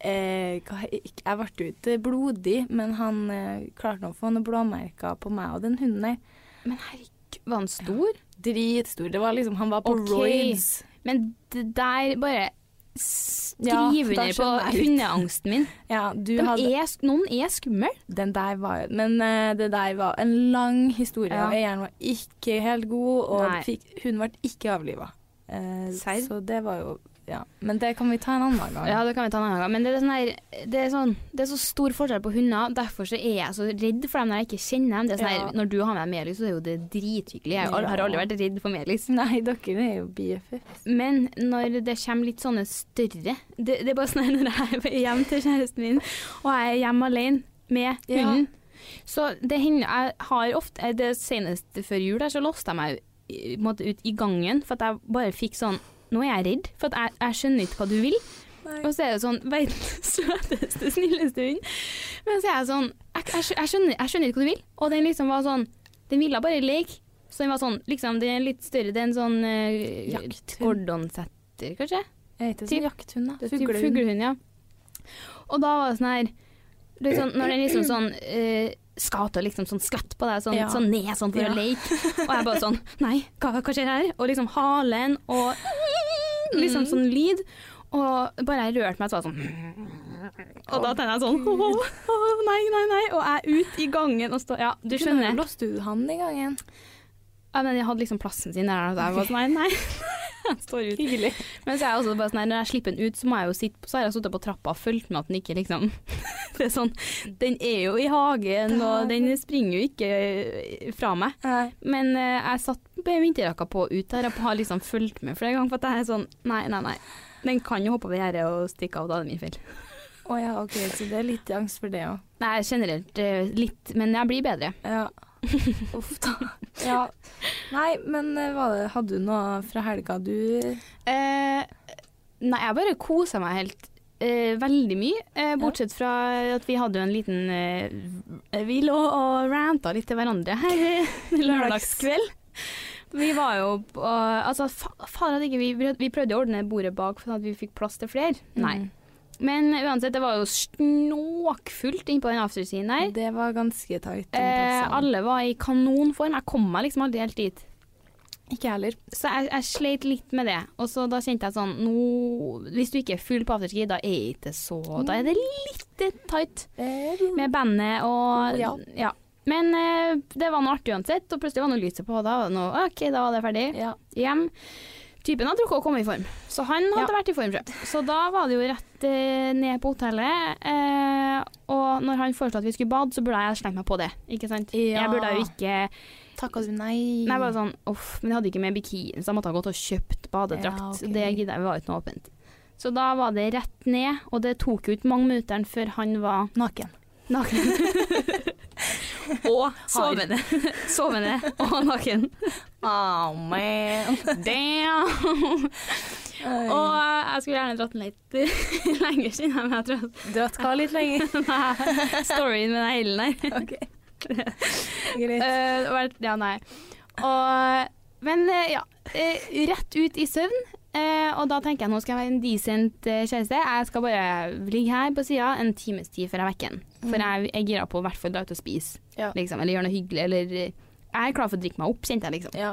eh, Jeg ble jo ikke blodig, men han eh, klarte nå å få noen blåmerker på meg og den hunden der. Men herregud, var han stor? Dritstor. Det var liksom Han var på okay. roids. Men det der bare skriver ja, under på hundeangsten min. Ja, hadde er, noen er skummel. Den der var Men uh, det der var en lang historie, Ja. eieren var ikke helt god, og fikk, hun ble ikke avliva. Uh, så det var jo Ja. Men det kan vi ta en annen gang. Ja, det kan vi ta en annen gang. Men det er, sånn her, det, er sånn, det er så stor forskjell på hunder. Derfor så er jeg så redd for dem når jeg ikke kjenner dem. Det er sånn Ja. her, når du har med deg Melis, så er jo det drithyggelig. Jeg har har aldri vært redd for Melis. Nei, dere er jo BFF. Men når det kommer litt sånne større Det, det er bare sånn her når jeg er hjemme til kjæresten min, og jeg er hjemme alene med Ja. hunden. Så det hender Jeg har ofte Det seneste før jul der, så låste jeg meg ut i gangen, for at jeg bare fikk sånn Nå er jeg redd, for jeg, jeg skjønner ikke hva du vil. Og så er det sånn verdens søteste, snilleste hund. Men så er jeg sånn jeg, jeg, skjønner, jeg skjønner ikke hva du vil. Og den liksom var sånn Den ville bare leke. Så den var sånn liksom, Den er litt større. Det er en sånn uh, Jakthund. Kanskje? Jeg heter sånn jakthund, da. Fuglehund. Fuglehund, ja. Og da var det sånn her er sånn, Når den liksom sånn uh, skal til å liksom sånn skvette på deg, sånn, Ja. sånn ned sånn for Ja. å leke. Og jeg bare sånn Nei, hva, hva skjer her? Og liksom halen og liksom sånn lyd. Og bare jeg rørte meg, så var det sånn Og da tenkte jeg sånn oh, Nei, nei, nei. Og jeg er ute i gangen og står Ja, du skjønner. Låste du han i gangen? Ja, men jeg hadde liksom plassen sin der, og så jeg var sånn Nei, nei. Han står ut. Hyggelig. Men så er jeg også bare sånn nei, når jeg slipper den ut, så må jeg jo sitte Så har jeg sittet på trappa og fulgt med at den ikke liksom Det er sånn Den er jo i hagen, og den springer jo ikke eh, fra meg. Nei. Men uh, jeg satt med vinterjakka på ut der og har liksom fulgt med flere ganger, for at jeg er sånn Nei, nei, nei. Den kan jo hoppe over gjerdet og stikke av, da er det min feil. Å ja, OK, så det er litt angst for det òg. Nei, generelt eh, litt, men jeg blir bedre. Ja. Uff da. Ja. Nei, men eh, det, hadde du noe fra helga du Eh, nei, jeg bare kosa meg helt eh, veldig mye. Eh, bortsett fra at vi hadde jo en liten eh, Vi lå og ranta litt til hverandre her lørdagskveld. Vi var jo på Altså, fa faen at ikke vi, vi prøvde å ordne bordet bak for at vi fikk plass til flere. Nei. Men uansett, det var jo snåkfullt innpå den afterscenen der. Det var ganske tight. Eh, alle var i kanonform. Jeg kom meg liksom aldri helt dit. Ikke heller. Så jeg, jeg sleit litt med det. Og så da kjente jeg sånn no, Hvis du ikke er full på afterski, da er det ikke så Da er det litt tight med bandet og Ja. ja. Men eh, det var noe artig uansett, og plutselig var noe lyset på, og da var det noe OK, da var det ferdig. Ja. Hjem. Typen hadde rukket å komme i form, så han hadde Ja. vært i form selv. Så da var det jo rett eh, ned på hotellet, eh, og når han foreslo at vi skulle bade, så burde jeg slengt meg på det, ikke sant? Ja. Jeg burde jo ikke Takka du nei? Nei, bare sånn Uff, men jeg hadde ikke med bikini, så jeg måtte ha gått og kjøpt badedrakt. Ja, okay. Det gidda jeg, vi var ikke noe åpent. Så da var det rett ned, og det tok jo ikke mange minuttene før han var Naken. naken. og sovende. sovende og naken. Oh, man. Damn! Og eh, jeg skulle gjerne dratt den litt lenger siden, men jeg tror at Dratt hva litt lenger? Nei, storyen med den heilen der. Greit. Eh, ja, nei. Og, men eh, ja, eh, rett ut i søvn. Eh, og da tenker jeg nå skal jeg være en decent eh, kjæreste. Jeg skal bare ligge her på sida en times tid før jeg vekker den. For jeg er gira på å i hvert fall dra ut og spise, Ja. liksom, eller gjøre noe hyggelig. Eller eh, jeg er klar for å drikke meg opp, kjente jeg liksom. Ja.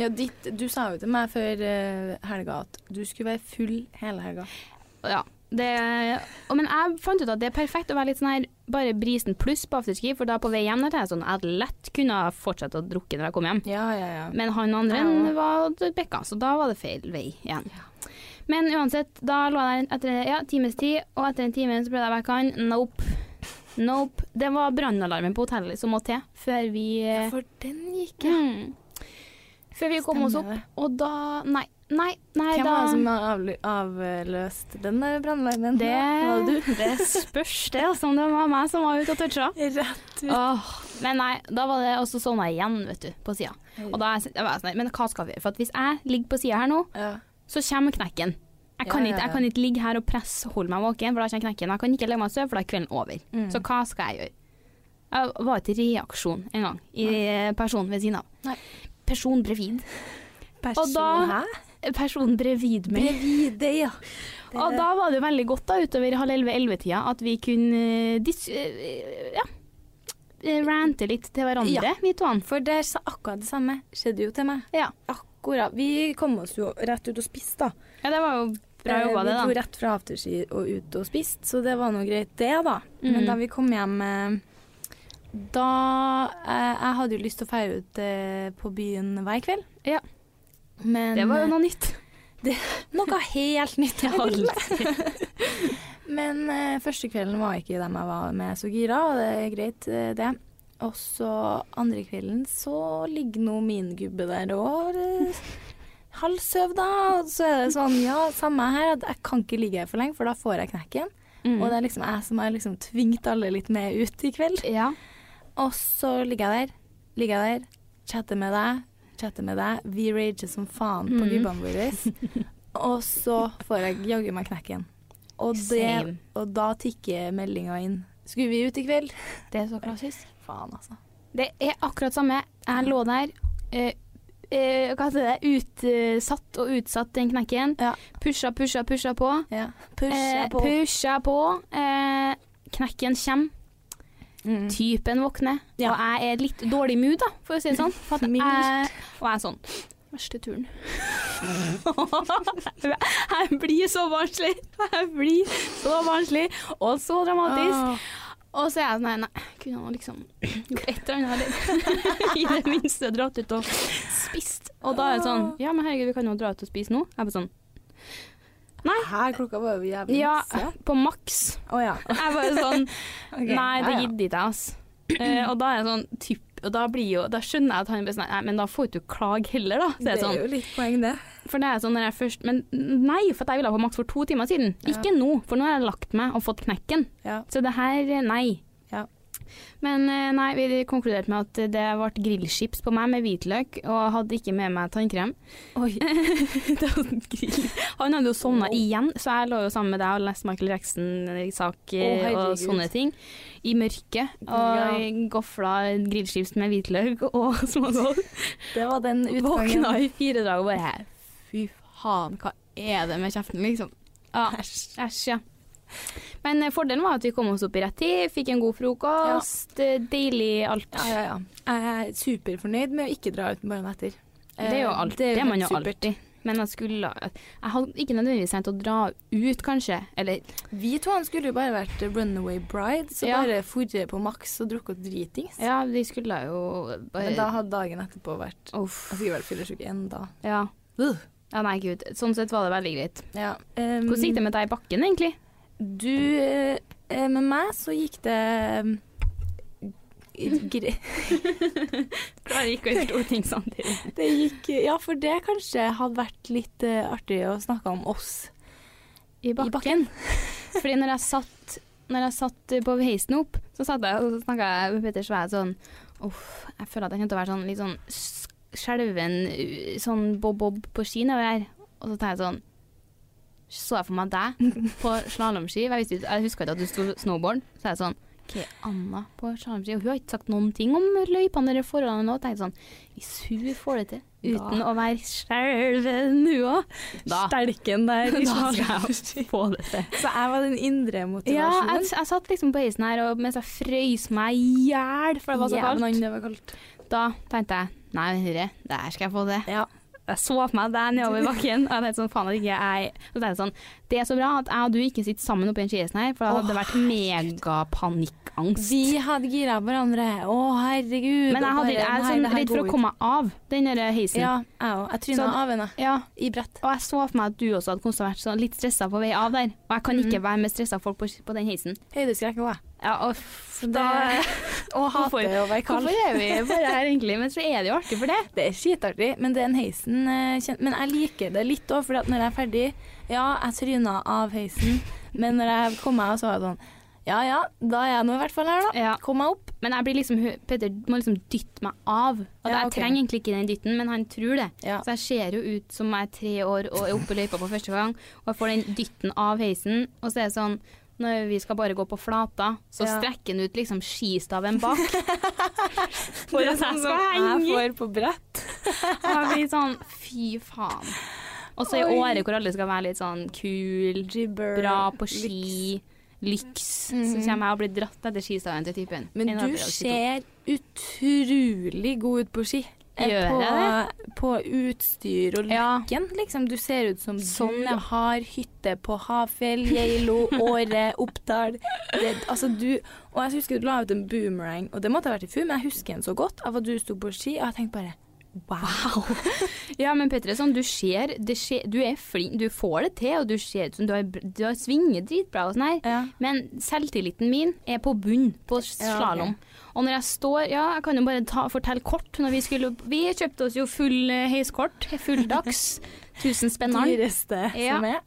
ja ditt, du sa jo til meg før eh, helga at du skulle være full hele helga. Ja, det, og, men jeg fant ut at det er perfekt å være litt sånn her bare brisen pluss på afterski, for da på vei hjem der jeg sånn jeg hadde lett kunne fortsette å drukke når jeg kom hjem. Ja, ja, ja. Men han andre var bekka, så da var det feil vei igjen. Men uansett, da lå jeg der etter ja, times tid, og etter en time så prøvde jeg vekke han. Nope. Nope. Det var brannalarmen på hotellet som måtte til før vi Ja, For den gikk, ja. mm, Før vi kom oss opp. Og da Nei, nei, nei Hvem da var det som har avløst den brannalarmen? det, det det spørs det, altså, om det var meg som var ute og toucha. Rett ut. Åh, men nei, da var det Og så sovna jeg igjen, vet du, på sida. Og da er jeg- jeg var sånn, men hva skal vi gjøre? For hvis jeg ligger på sida her nå, Ja. så kommer knekken. Jeg kan, Ja, ja, Ikke, jeg kan ikke ligge her og presse holde meg våken, for da kommer knekken. Jeg kan ikke legge meg og sove, for da er kvelden over. Mm. Så hva skal jeg gjøre? Jeg var ikke i reaksjon engang i personen ved siden av. Nei. Person brevid. Person, Og da- Hæ? Person brevid meg. Brevide, ja. Det- Og da var det jo veldig godt da, utover halv elleve-elleve-tida, at vi kunne eh, dis eh, ja, eh, rante litt til hverandre, Ja. vi to. For det sa akkurat det samme. Skjedde jo til meg. Ja. Akkurat. Vi kom oss jo rett ut og spiste, da. ja, det var jo bra jobba, vi det, dro da. rett fra afterski og ut og spiste, så det var nå greit, det, da. Men Mhm. da vi kom hjem Da Jeg hadde jo lyst til å feire ut på byen hver kveld. Ja. Men Det var jo noe nytt. noe helt nytt. Ja, alltid. Men uh, første kvelden var ikke dem jeg var med så gira, og det er greit, uh, det. Og så andre kvelden så ligger nå min gubbe der og uh, halvsøv, da. Og så er det sånn, ja, samme her, jeg kan ikke ligge her for lenge, for da får jeg knekken. Mm. Og det er liksom jeg som har liksom tvingt alle litt med ut i kveld. Ja. Og så ligger jeg der, ligger jeg der, chatter med deg, chatter med deg. Vi rager som faen på mm. gubbene våre. og så får jeg jaggu meg knekken. Og, det, og da tikker meldinga inn. Skulle vi ut i kveld? Det er så klassisk. Faen, altså. Det er akkurat samme. Jeg lå der, eh, eh, hva heter det, utsatt og utsatt den knekken. Ja. Pusha, pusha, pusha på. Ja. Pusha Eh, på. pusha på. Eh, knekken kommer. Mm. Typen våkner. Ja. Og jeg er litt dårlig mood, da, for å si det sånn. For jeg, og jeg er sånn Verste turen. jeg blir så barnslig. Jeg blir så barnslig og så dramatisk. Og så er jeg sånn nei, nei, kunne han liksom gjort et eller annet, i det minste dratt ut og spist. Og da er det sånn Ja, men herregud, vi kan jo dra ut og spise nå. Jeg er bare sånn Her klokka var jo jævlig Ja, masse. på maks. Å ja. Jeg bare sånn okay. Nei, det gidder ikke jeg, altså. Uh, og da er jeg sånn typ Og da blir jo Da skjønner jeg at han blir sånn Nei, men da får du ikke klage heller, da. Så Det er det sånn jo litt poeng, det. For det er sånn når jeg først Men nei, for jeg ville på maks for to timer siden. Ja. Ikke nå, for nå har jeg lagt meg og fått knekken. Ja. Så det her, nei. Men eh, nei, vi konkluderte med at det ble grillchips på meg med hvitløk, og hadde ikke med meg tannkrem. Oi. sånn. Han hadde jo sovna igjen, så jeg lå jo sammen med deg og leste Michael Jackson-sak oh, og sånne ting. I mørket. Og Ja. gofla grillchips med hvitløk og smågodt. Det var den utgangen. Våkna i fire dager og bare Fy faen, hva er det med kjeften, liksom? Æsj, ja. Men eh, fordelen var at vi kom oss opp i rett tid, fikk en god frokost, ja. deilig alt. Ja, ja, ja. Jeg er superfornøyd med å ikke dra ut morgenen etter. Det er jo Eh, alt, det, er man jo alltid. Men jeg skulle Jeg hadde ikke nødvendigvis tenkt å dra ut, kanskje. Eller Vi to han skulle jo bare vært runaway bride, så Ja. bare forre på maks og drukket dritings. Ja, vi skulle jo bare Men da hadde dagen etterpå vært Uff. Jeg skulle vært fyllesyk enda. Ja. ja. Nei, gud. Sånn sett var det veldig greit. Ja. Um, Hvordan gikk det med deg i bakken, egentlig? Du eh, eh, Med meg så gikk det um, gre Klarer ikke å gjøre to ting samtidig. Det gikk Ja, for det kanskje hadde vært litt eh, artig å snakke om oss I i bakken. Fordi når jeg satt Når jeg satt på heisen opp, så satt jeg og snakka med Petter, så sånn Uff, jeg føler at jeg kommer til å være sånn litt sånn skjelven, sånn bob-bob på ski nedover her. Og så tar jeg sånn Så jeg for meg deg på slalåmski. Jeg, jeg huska ikke at du sto snowboard. Så er jeg sånn OK, Anna på slalåmski. Og hun har ikke sagt noen ting om løypene eller forholdene nå. Tenkte sånn Hvis hun får det til uten å være skjelven, nå òg, da Stelken der. i da skal slalåmski. jeg få det til. Så jeg var den indre Ja, motivasjonen. jeg, jeg satt liksom på heisen her og mens jeg frøys meg i hjel, for det var så kaldt. Ja, det var kaldt. Da tenkte jeg nei, Hurre, det her skal jeg få til. Ja. Jeg så på meg der nedover bakken, og jeg tenkte sånn, faen at ikke jeg Så tenkte jeg sånn, det er så bra at jeg og du ikke sitter sammen oppi den skiheisen her, for det hadde det vært megapanikkangst. Vi hadde gira hverandre. Å, herregud. Men jeg, hadde, jeg er sånn redd for å komme meg av den heisen. Ja, jeg òg. Jeg tryna av henne Ja, i brett. og jeg så for meg at du også hadde konstant vært sånn litt stressa på vei av der. Og jeg kan ikke Mm. være med stressa folk på, på den heisen. Høydeskrekk òg, jeg. Ja, og da, Og hater å være kald. Hvorfor er vi bare her egentlig? Men så er det jo artig for det. Det er skitartig, men den heisen eh, Men jeg liker det litt òg, for når jeg er ferdig Ja, jeg tryna av heisen, men når jeg kom meg av, så var jeg sånn Ja ja, da er jeg nå i hvert fall her, da. Ja. Kom meg opp. Men jeg blir liksom, Peter må liksom dytte meg av. Og Ja, Jeg okay. trenger egentlig ikke den dytten, men han tror det. Ja. Så jeg ser jo ut som jeg er tre år og er oppe i løypa på første gang, og jeg får den dytten av heisen, og så er det sånn når vi skal bare gå på flata, så strekker han ut liksom skistaven bak. For at jeg skal henge. jeg får på brett. Jeg blir sånn fy faen. Og så i året hvor alle skal være litt sånn kul, Gibber, bra på ski, lyks, så Mhm. kommer jeg og blir dratt etter skistaven til typen. Men du alder av 22. ser utrolig god ut på ski. Eh, Gjør på, jeg på utstyr og Ja. lykken, liksom. Du ser ut som Sånn, du ja. har hytte på Hafjell, Geilo, Åre, Oppdal. Det, altså du Og jeg husker du la ut en boomerang, og det måtte ha vært i fjor, men jeg husker den så godt av at du sto på ski, og jeg tenkte bare wow. Ja, men Petter, sånn, du ser, skjer, du er flink, du får det til, og du ser ut som du har, du har svinger dritbra og sånn her. Ja. Men selvtilliten min er på bunn på Ja, okay. Og når jeg står Ja, jeg kan jo bare ta, fortelle kort. Når vi skulle Vi kjøpte oss jo full eh, heiskort, full dags. 1000 spennende. Dyreste som er.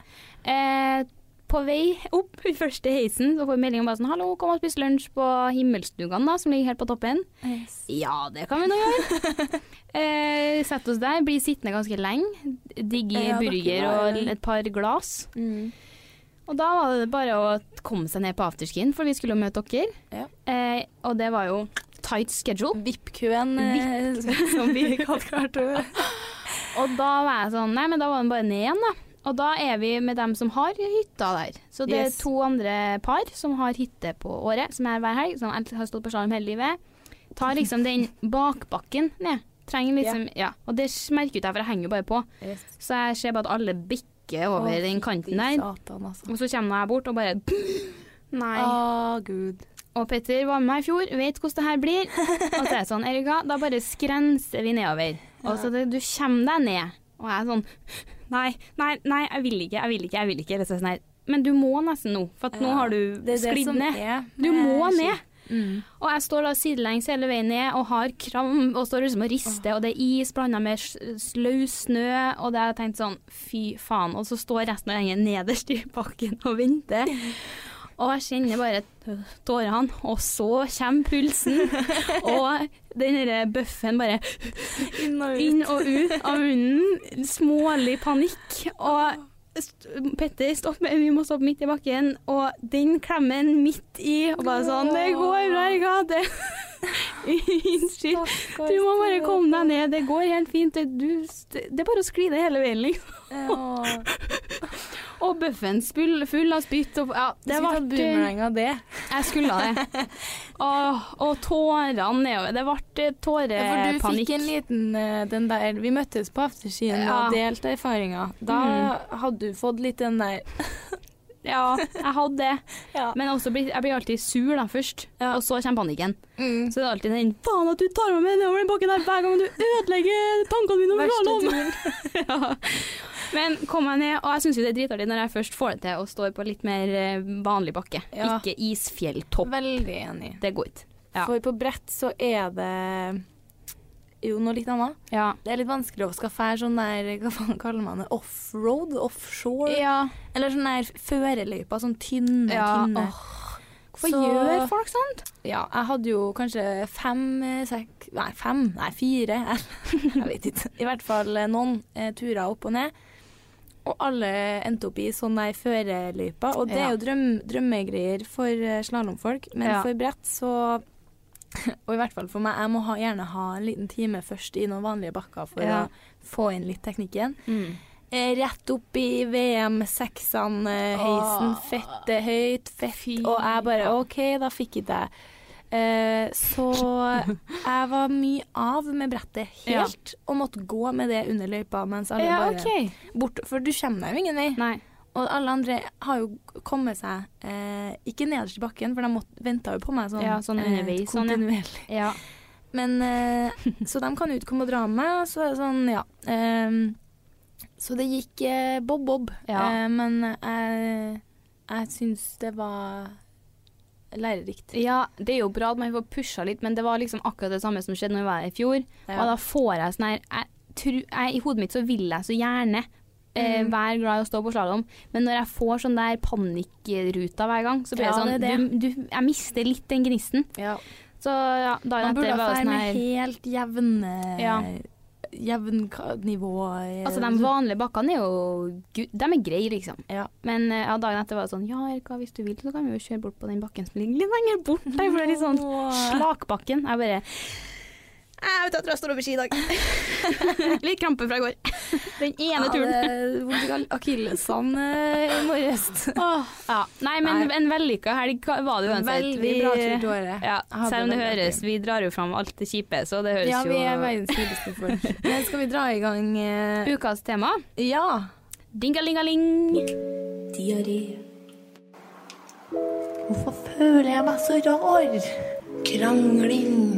Eh, på vei opp i første heisen så får vi melding om bare sånn 'Hallo, kom og spis lunsj på Himmelstugan', da, som ligger helt på toppen'. Ja, det kan vi nå gjøre. eh, Sett oss der, blir sittende ganske lenge. Digge Ja, burger og et par glass. Mm. Og da var det bare å komme seg ned på afterskin, for vi skulle jo møte dere. Ja. Eh, og det var jo tight schedule. VIP-køen, VIP som vi kalte det. Og da var jeg sånn Nei, men da var den bare ned igjen, da. Og da er vi med dem som har hytta der. Så det Yes. er to andre par som har hytte på året, som er hver helg, som har stått på slalåm hele livet. Tar liksom den bakbakken ned. Trenger liksom Ja. Og det merker ikke jeg, for jeg henger jo bare på. Yes. Så jeg ser bare at alle bikker over oh, den kanten der. Satan, altså. Og så kommer jeg bort og bare Nei. Å, gud. Og Petter var med meg i fjor, vet hvordan det her blir. Og så er det sånn, Erika, da bare skrenser vi nedover. Og så det, du kommer deg ned. Og jeg er sånn Nei, nei, nei, jeg vil ikke, jeg vil ikke, jeg vil ikke. Sånn Men du må nesten nå, for at nå har du sklidd ned. er Du må ski. ned. Mm. Og jeg står da sidelengs hele veien ned og har kram og står liksom og rister, og det er is blanda med løs snø, og det har jeg tenkt sånn fy faen. Og så står resten av gjengen nederst i bakken og venter. Og jeg kjenner bare tårene, og så kommer pulsen. Og den derre bøffen bare Inn og inn og ut av munnen. Smålig panikk. Og Petter, stopp, vi må stoppe midt i bakken. Og den klemmen midt i, og bare sånn Det går bra, jeg har det. Unnskyld. Du må bare komme deg ned. Det går helt fint. Det, du, det er bare å skli det hele veien, liksom. Ja. Og bøffen full, full av spytt. Og, ja, Det ble boomerang av det. Jeg skulle det. Og, og tårene nedover. Det ble Ja, For du fikk en liten eh, den der Vi møttes på afterskien Ja. og delte erfaringer. Da hadde du fått litt den der Ja, jeg hadde det. Ja. Men blir, jeg blir alltid sur da først, Ja. og så kommer panikken. Mm. Så det er alltid den Faen at du tar meg med nedover den bakken her hver gang du ødelegger tankene mine om slalåm. ja. Men kom meg ned, og jeg syns det er dritartig når jeg først får det til å stå på litt mer eh, vanlig bakke. Ikke isfjelltopp. Veldig enig. Det går ikke. For på brett så er det jo noe litt annet. Ja. Det er litt vanskelig å skaffe her sånn der Hva faen kaller man det? Offroad? Offshore? ja. Eller sånn der førerløyper. Sånn tynne, Ja, tynne. Hvorfor Så- gjør folk sånt? Ja, jeg hadde jo kanskje fem, eh, nei fem, nei fire, jeg vet ikke. I hvert fall eh, noen eh, turer opp og ned. Og alle endte opp i sånn ei førerløype. Og det er jo drøm, drømmegreier for uh, slalåmfolk, men for brett så Og i hvert fall for meg, jeg må ha, gjerne ha en liten time først i noen vanlige bakker for Ja. å få inn litt teknikken. Mm. Eh, rett opp i VM-seksene-heisen. Åh. Fette høyt, fett. Fy Og jeg bare. OK, da fikk ikke jeg. Eh, så jeg var mye av med brettet helt, og måtte gå med det under løypa mens alle Ja, bare okay. bort. For du kommer deg jo ingen vei. Nei. Og alle andre har jo kommet seg eh, ikke nederst i bakken, for de venta jo på meg sånn, Ja, sånn underveis, sånn, kontinuerlig. Sånn, Ja. Men eh, Så de kan jo ikke komme og dra med meg, så er det sånn, ja. ehm, så det gikk eh, bob-bob. Ja. Eh, men jeg, jeg syns det var lærerikt. ja, det er jo bra at man får pusha litt, men det var liksom akkurat det samme som skjedde når vi var her i fjor. Ja. Og da får jeg sånn her jeg, jeg, I hodet mitt så vil jeg så gjerne eh, Mm. være glad i å stå på slalåm, men når jeg får sånn der panikkruta hver gang, så blir Ja, det sånn Du, du, Jeg mister litt den gnisten. Ja. Så ja, dagen Man burde etter ha var det her sånn med her helt jevne Ja. Jevn nivå. eh, Altså, de vanlige bakkene er jo De er greie, liksom. Ja. Men eh, ja, dagen etter var det sånn Ja, Erika, hvis du vil, så kan vi jo kjøre bort på den bakken som ligger litt lenger bort. Der, for det er litt sånn slakbakken. Jeg bare Jeg vet at jeg står over ski i dag. litt krampe fra i går. Den ene turen. Ja, det Akillesene eh, i morges. Åh, ja. Nei, men Nei. en vellykka helg var det uansett. Veldig bra tur til året. Ja, selv om det høres. Vi drar jo fram alt det kjipe, så det høres Ja, vi er jo verdens snilleste folk. Men skal vi dra i gang uh... Ukas tema. Ja. Dingalingaling. Diaré. Hvorfor føler jeg meg så rar? Krangling.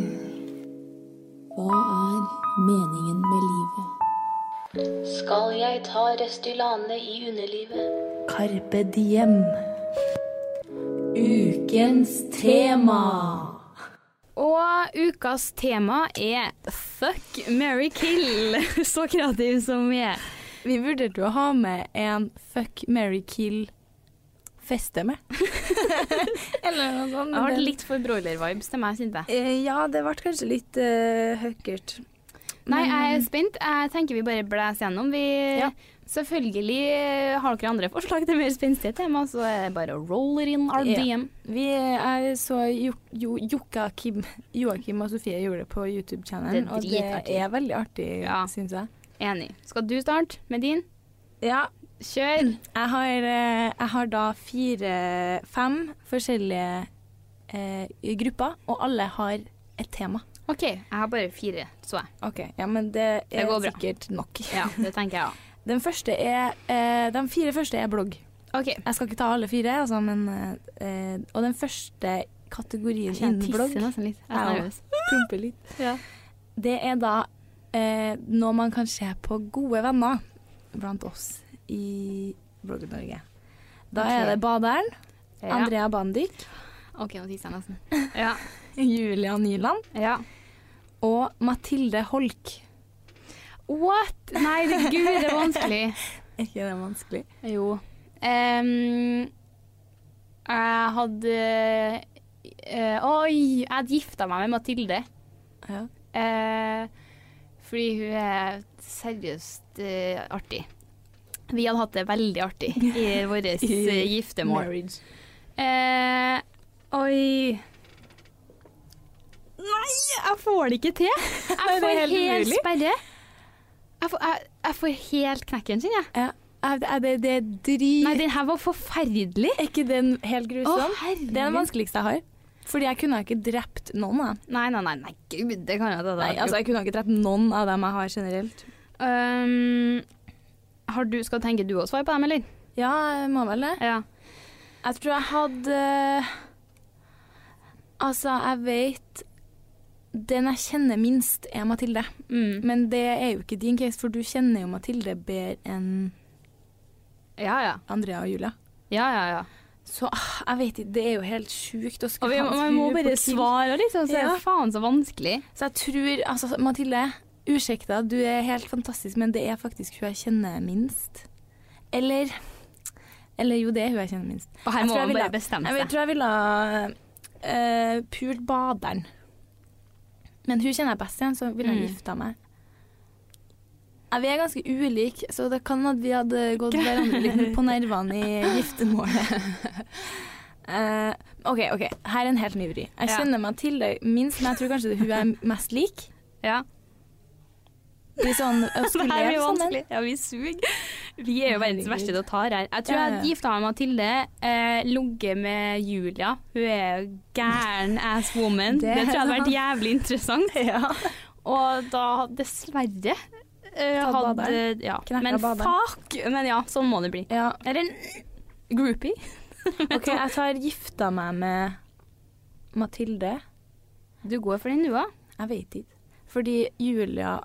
Hva er meningen med livet? Skal jeg ta Restylane i underlivet? Carpe diem. Ukens tema. Og ukas tema er fuck, marry, kill. Så kreativ som vi er. Vi vurderte å ha med en fuck, marry, kill feste med. Eller noe sånt. Det har vært litt for broiler-vibes til meg, synes jeg. Eh, Ja, det ble kanskje litt uh, høkkert. Nei, jeg er spent. Jeg tenker vi bare blæser gjennom. Vi, Ja. Selvfølgelig eh, har dere andre forslag til mer spenstige tema, så er det bare å roll it in our Ja. DM. Vi er så jo, jo, Joakim, Joakim og Sofie gjorde det på YouTube-channelen, og det er veldig artig, Ja. syns jeg. Enig. Skal du starte med din? Ja, Kjør. jeg har, eh, jeg har da fire-fem forskjellige eh, grupper, og alle har et tema. OK, jeg har bare fire, så jeg. OK, ja, men det er det sikkert nok. Ja, det tenker jeg òg. Den eh, de fire første er blogg. OK. Jeg skal ikke ta alle fire, altså, men eh, Og den første kategorien Jeg innen blogg tisser nesten litt. Jeg er nervøs. Promper litt. Ja. Det er da eh, noe man kan se på gode venner blant oss i Blogger Norge. Da okay. er det baderen, Ja. Andrea Bandik, OK, nå tisser jeg nesten. Ja. Julia Nyland ja. og Mathilde Holk. What? Nei, det, gud, det er vanskelig. Er ikke det vanskelig? Jo. Um, jeg hadde uh, Oi, jeg hadde gifta meg med Mathilde. Ja. Uh, fordi hun er seriøst uh, artig. Vi hadde hatt det veldig artig i vårt eh, giftermål. Eh, oi Nei, jeg får det ikke til! Jeg får helt helt sperre. Jeg får, jeg, jeg får helt knekken, sin, jeg. Ja. Er det, det, er drit... Nei, den her var forferdelig. Er ikke den helt grusom? Å, det er den vanskeligste jeg har. Fordi jeg kunne ikke drept noen dem. Nei, nei, nei, nei, gud, det kan jeg ikke. Altså, jeg kunne ikke drept noen av dem jeg har generelt. um, har du, skal tenke du også svare på dem, eller? Ja, jeg må vel det. Ja. Jeg tror jeg hadde Altså, jeg vet Den jeg kjenner minst, er Mathilde. Mm. Men det er jo ikke din case, for du kjenner jo Mathilde bedre enn ja, ja. Andrea og Julia. Ja, ja, ja. Så ah, jeg vet ikke, det er jo helt sjukt å skulle ha man må bare svare, liksom. Så er det faen så vanskelig. Så jeg tror Altså, Mathilde, ursäkta, du er helt fantastisk, men det er faktisk hun jeg kjenner minst. Eller Eller jo, det er hun jeg kjenner minst. Og her må man bare bestemme seg. jeg tror jeg ville eh, pult baderen. Men hun kjenner jeg best igjen, så ville jeg Mm. gifta meg. Ja, vi er ganske ulike, så det kan at vi hadde gått hverandre litt på nervene i giftermålet. uh, OK, ok, her er en helt ny vri. Jeg Ja. kjenner deg minst, men jeg tror kanskje det hun er mest lik. Ja. Vi sånn, skulle leve sammen. Ja, vi suger. Vi er jo verdens verste til å ta her. Jeg tror jeg hadde gifta meg med Mathilde, eh, ligget med Julia. Hun er jo gæren ass woman. Det Det, tror jeg hadde vært jævlig interessant. Ja. Og da, dessverre eh, hadde ja. Men fuck! Men ja, sånn må det bli. ja. Eller en groupie. OK, jeg tar gifta meg med Mathilde. Du går for den, du òg? Jeg vet ikke. Fordi Julia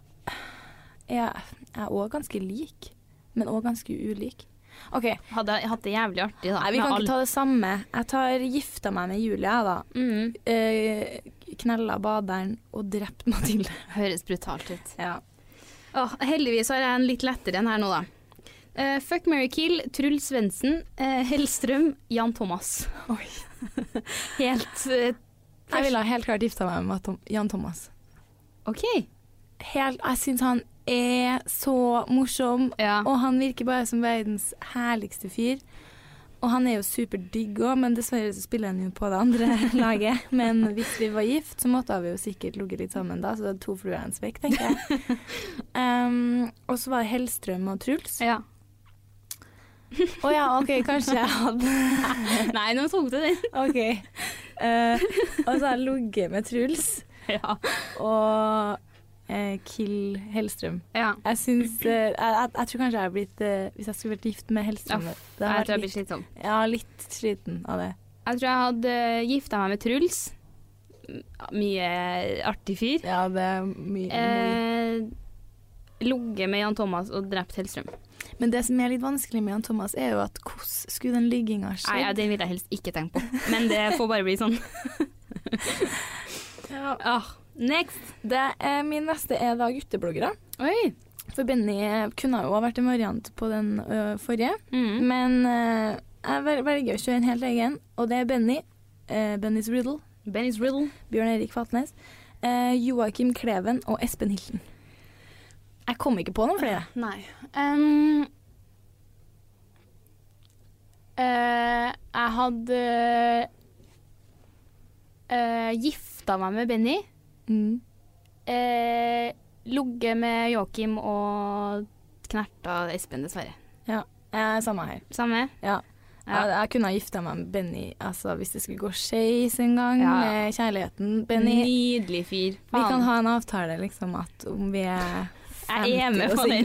er er òg ganske lik, men òg ganske ulik. OK, Hadde jeg hatt det jævlig artig, da. Nei, vi kan all- ikke ta det samme. Jeg tar gifta meg med Julia, da. mm, Eh, knella baderen og drept Mathilde. Høres brutalt ut. Ja. Åh, heldigvis har jeg en litt lettere enn her nå, da. Uh, fuck, Mary Kill, Truls Svendsen, uh, Hellstrøm, Jan Thomas. Helt uh, Jeg ville helt klart gifta meg med Tom Jan Thomas. OK. Helt, jeg syns han er så morsom, Ja. og han virker bare som verdens herligste fyr. Og han er jo superdigg òg, men dessverre så spiller han jo på det andre laget. Men hvis vi var gift, så måtte vi jo sikkert ligget litt sammen da, så det er to fluer i en smekk, tenker jeg. Um, og så var det Hellstrøm og Truls. ja. Å ja, OK, kanskje jeg hadde Nei, nå tok du den. OK. Uh, og så har jeg ligget med Truls Ja. og eh, Kill Hellstrøm. ja. Jeg syns eh, jeg, jeg, jeg tror kanskje jeg har blitt eh, Hvis jeg skulle vært gift med Hellstrøm Uff, Jeg tror jeg vært blir sliten slitsom. Ja, litt sliten av det. Jeg tror jeg hadde gifta meg med Truls. Mye artig fyr. Ja, det er mye Eh, Ligget med Jan Thomas og drept Hellstrøm. Men det som er litt vanskelig med Jan Thomas, er jo at hvordan skulle den ligginga Nei, ja, Den vil jeg helst ikke tenke på. Men det får bare bli sånn. Ja. Ah, next. Det er, min neste er da guttebloggere. Oi. For Benny kunne jo ha vært en variant på den ø, forrige. Mm. Men ø, jeg velger å kjøre en helt egen, og det er Benny. eh, Bennys Riddle. Benny's Riddle. Bjørn Erik Fatnes. eh, Joakim Kleven og Espen Hilton. Jeg kom ikke på noen flere. Nei. Um, uh, jeg hadde uh, gifta meg med Benny. Mm. Uh, Ligget med Joakim og knerta Espen, dessverre. Ja, eh, samme her. Samme? Ja. Ja. Jeg, jeg kunne ha gifta meg med Benny altså, hvis det skulle gå skeis en gang Ja. med kjærligheten. Benny, Nydelig fyr. vi kan ha en avtale liksom at om vi er 50 Jeg er med på den.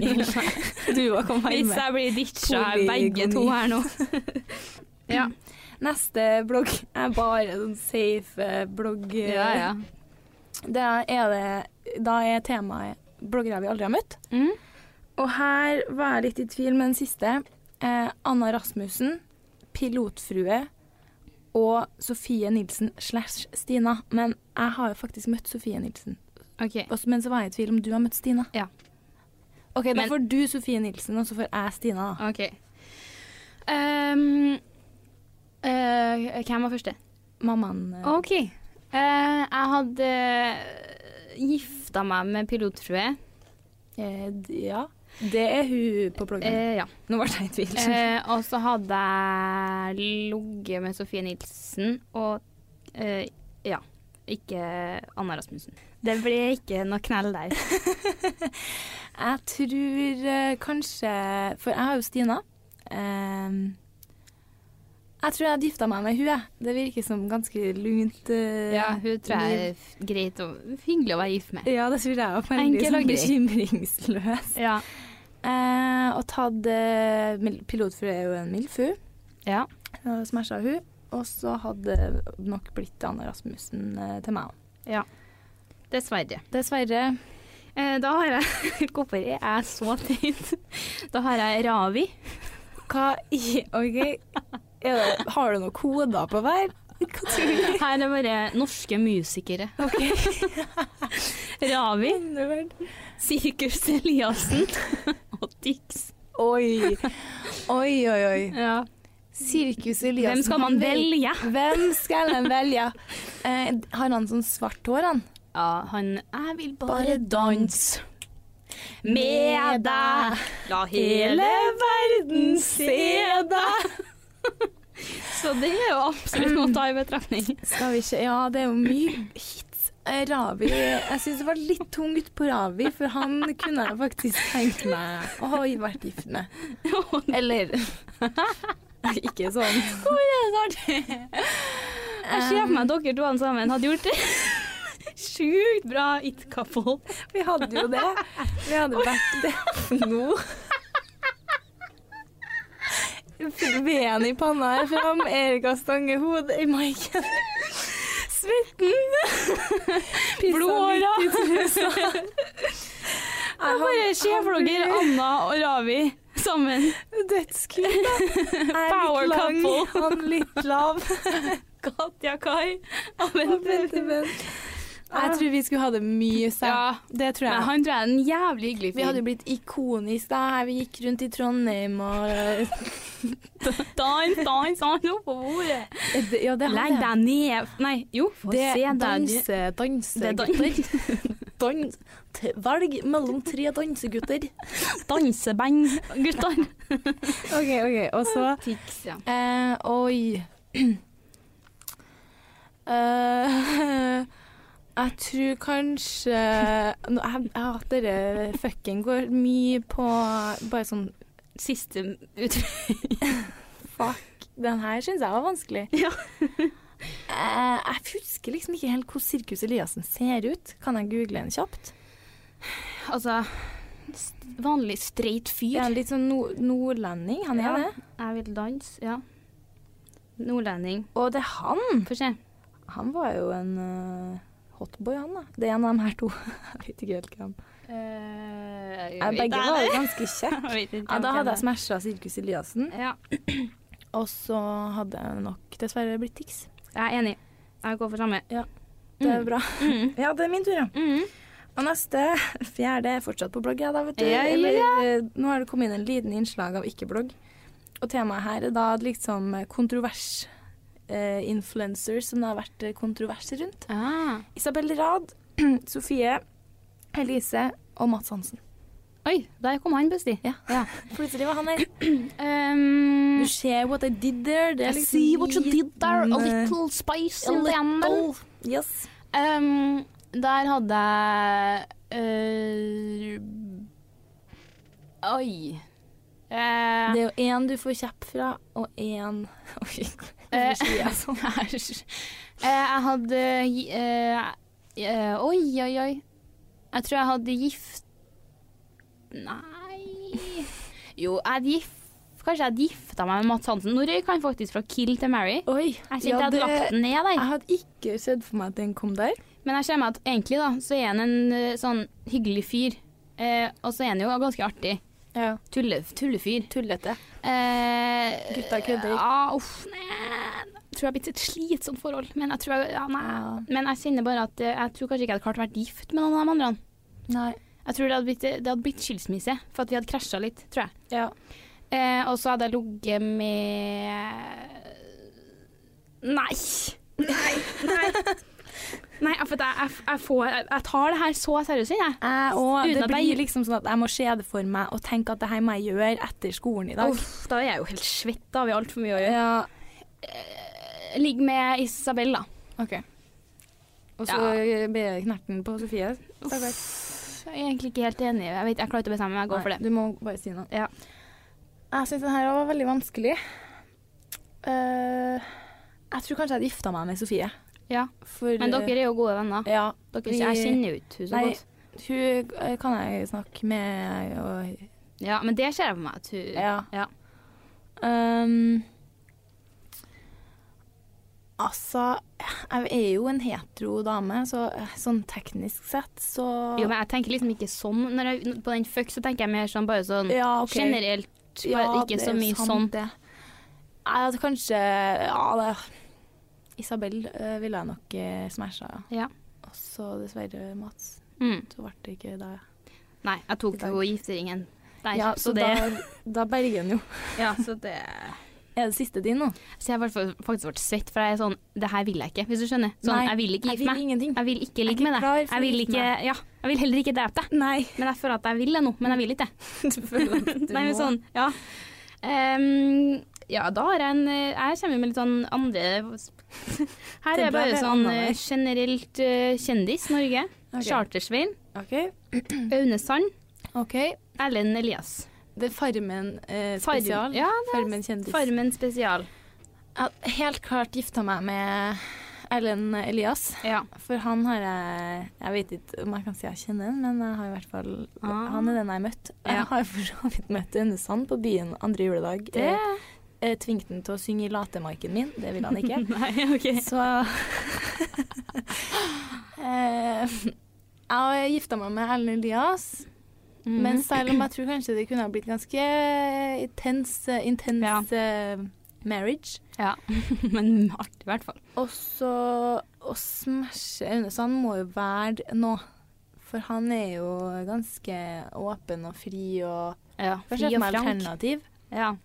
Hvis jeg blir ditcha begge to her nå. ja. Neste blogg er bare sånn safe eh, blogg. ja, ja. Da er, det, da er temaet bloggere vi aldri har møtt. Mm. Og her var jeg litt i tvil med den siste. Eh, Anna Rasmussen, pilotfrue og Sofie Nilsen slash Stina. Men jeg har jo faktisk møtt Sofie Nilsen. Okay. Også, Men så var jeg i tvil om du har møtt Stina. Ja. OK, da Men- får du Sofie Nilsen, og så får jeg Stina. da. OK. Um, uh, hvem var første? Mammaen Uh, OK. Eh, jeg hadde gifta meg med pilotfrue. Uh, d- Ja. Det er hun på bloggen. Uh, ja. Nå ble jeg i tvil. Uh, og så hadde jeg ligget med Sofie Nilsen og eh, ja, ikke Anna Rasmussen. Det ble ikke noe knell der. Jeg tror eh, kanskje For jeg har jo Stina. Ehm, jeg tror jeg hadde gifta meg med hun, jeg. Det virker som ganske lunt. Uh, Ja, hun tror jeg er greit og hyggelig å være gift med. Ja, det tror jeg òg. Veldig og sånn bekymringsløs. Ja. Eh, og tatt eh, mil- Pilotfrue er jo en milfu. ja. Uh, Smasha hun. Og så hadde nok blitt Anna Rasmussen eh, til meg òg. Dessverre. Dessverre. Eh, da har jeg Hvorfor er jeg så teit? Da har jeg Ravi. Hva i OK. Det, har du noen koder på hver? Her er bare norske musikere. Ravi, Sirkus Eliassen og Tix. Oi. Oi, oi, oi. Ja. Sirkus Eliassen. Hvem skal man velge? Hvem skal en velge? Eh, har han sånn svart hår, han? Ja, han Jeg vil bare danse med deg. La hele verden se deg. Så det er jo absolutt noe å ta i betraktning. Skal vi ikke Ja, det er jo mye hits. Ravi Jeg syns det var litt tungt på Ravi, for han kunne jeg faktisk tenkt meg å ha vært gift med. Eller Ikke sånn. Hvorfor er det artig? Jeg ser for meg dere to sammen hadde gjort det. Sjukt bra it couple. Vi hadde jo det. Vi hadde vært det nå. Veden i panna er fram, Erika Stange hodet i maiken. Svetten. Blodåra. Jeg bare ser for dere Anna og Ravi sammen. Dødskult, da. Er Power lang, couple. han litt lav. Katja Kai Vent, Og Bente Bent. Jeg tror vi skulle ha det mye sammen. Ja, Det tror jeg. men han tror jeg er en jævlig hyggelig Vi hadde jo blitt ikonisk da vi gikk rundt i Trondheim og Dans, dans, dans oppå bordet. Det- Ja, det Legg deg ned. Nei, jo, få Det se deg. danse, danse, Det er dan- gutter. Dans. Velg mellom tre dansegutter. Danseband, gutter. OK, OK. Og så Tix, ja. eh, Oi. Eh, jeg tror kanskje Jeg har hatt dere fucking går mye på bare sånn Siste utvei. Fuck. Den her syns jeg var vanskelig. Ja. Eh, jeg husker liksom ikke helt hvordan Sirkus Eliassen ser ut. Kan jeg google den kjapt? Altså Vanlig straight Er fyr. Ja, litt sånn nord nordlending? Han er Ja. det. Jeg vil danse, ja. Nordlending. Og det er han! Få se. Han var jo en uh, hotboy, han da. Det er en av de her to. jeg vet ikke helt hvem. Uh, Eh, begge var jo ganske kjekke. Ja, da hadde jeg smasha Sirkus Eliassen, Ja, og så hadde jeg nok dessverre blitt Tix. jeg er enig. Jeg går for samme. Det er bra. Mm. Ja, det er min tur, ja. Mm. Og neste, fjerde, er fortsatt på blogg, ja, da, vet du. Ja, ja, Eller, eh, nå har det kommet inn en liten innslag av ikke-blogg. Og temaet her er da liksom kontrovers. Eh, influencers som det har vært kontroverser rundt. Ah. Isabel Rad, Sofie, Elise og Mats Hansen. Oi, der kom han plutselig. Ja. Ja. Plutselig var han her. Um, you ser what I did there. Er I liksom see what you did there. A eh, little spice a in the animal. Yes. Um, der hadde jeg uh, Oi. Uh, Det er jo én du får kjepp fra, og én Eh, hvorfor sier jeg sånn? Æsj. Eh, jeg hadde eh, eh, Oi, oi, oi. Jeg tror jeg hadde gift... Nei Jo, jeg hadde gift... Kanskje jeg hadde gifta meg med Mats Hansen. Nå røyk han faktisk fra Kill til Mary. Oi, Jeg kjente jeg hadde lagt den ned der. Jeg hadde ikke sett for meg at den kom der. Men jeg ser meg at egentlig da, så er han en eh, sånn hyggelig fyr. Eh, og så er han jo ganske artig. Ja. Tulle, tullefyr. Tullete. Eh, Gutta kødder. Ja, uff. Nei. Jeg tror jeg har blitt et slitsomt forhold. Men jeg, tror. Ja. men jeg kjenner bare at eh, jeg tror kanskje ikke jeg hadde klart å være gift med noen av de andre. Nei. Jeg tror det hadde blitt, det hadde blitt skilsmisse, for at vi hadde krasja litt, tror jeg. Ja. Eh, og så hadde jeg ligget med Nei! Nei! Nei. Nei, for jeg, jeg, får, jeg tar det her så seriøst, jeg. Jeg. Det blir liksom sånn at jeg må se det for meg og tenke at det her må jeg gjøre etter skolen i dag. Uff, da er jeg jo helt svett. Da har vi altfor mye å gjøre. Ja, Ligg med Isabel, da. OK. Og så ja. knerten på Sofie. Uff, Jeg er egentlig ikke helt enig. Jeg, vet, jeg klarer ikke å bestemme meg. Jeg går for det. Du må bare si noe. Ja. Jeg syns den her var veldig vanskelig. Uh, jeg tror kanskje jeg hadde gifta meg med Sofie. Ja. For, Men dere er jo gode venner. Ja. Dere, vi- jeg kjenner jo ikke hun så godt. Hun eh, kan jeg snakke med og Ja, men det ser jeg for meg. At hun, Ja. Ja. Um, altså, jeg er jo en hetero dame, så eh, sånn teknisk sett så Jo, men jeg tenker liksom ikke sånn. Når jeg, på den fuck så tenker jeg mer sånn bare sånn Ja, okay. generelt. Bare Ja, ikke så er mye sant, sånn. Det. Jeg hadde kanskje Ja, det Isabel uh, ville jeg nok uh, smasha. Ja. Og så dessverre Mats. Mm. Så ble det ikke det. Nei, jeg tok jo gifteringen der. Ja, så det, da, da berger han jo. ja, så det Er det siste din nå? Så jeg har faktisk vært svett, for jeg er sånn Det her vil jeg ikke, hvis du skjønner. Sånn, Nei, jeg vil ikke gifte meg. ingenting. Jeg vil ikke ligge med deg. Jeg vil ikke. Ja, jeg vil heller ikke drepe deg. Nei. Men jeg føler at jeg vil det nå, men jeg vil ikke. Du føler at du Nei, men sånn, ja. Ehm, ja, da har jeg en eh, Jeg kommer med litt sånn andre Her er jeg bare sånn eh, generelt eh, kjendis Norge. Okay. Chartersvein. Okay. Aune Sand. Okay. Erlend Elias. Det er Farmen eh, Farm- spesial. Ja, det er Farmen kjendis. Farmen spesial. Jeg har helt klart gifta meg med Erlend Elias. Ja. For han har jeg Jeg vet ikke om jeg kan si jeg kjenner ham, men jeg har i hvert fall Ah. Han er den jeg har møtt. Jeg Ja. har for så vidt møtt Aune Sand på byen andre juledag. Det Eh, eh, Tvingte han til å synge i latemarken min. Det ville han ikke. Nei, OK. Så eh, Jeg har gifta meg med Erlend Elias. Mm. Men selv om jeg tror kanskje det kunne ha blitt ganske intens, intens Ja. eh, marriage. Ja. Men artig, i hvert fall. Og så å smashe Aune Sand må jo være noe. For han er jo ganske åpen og fri og Ja, fri og frank. alternativ. Ja.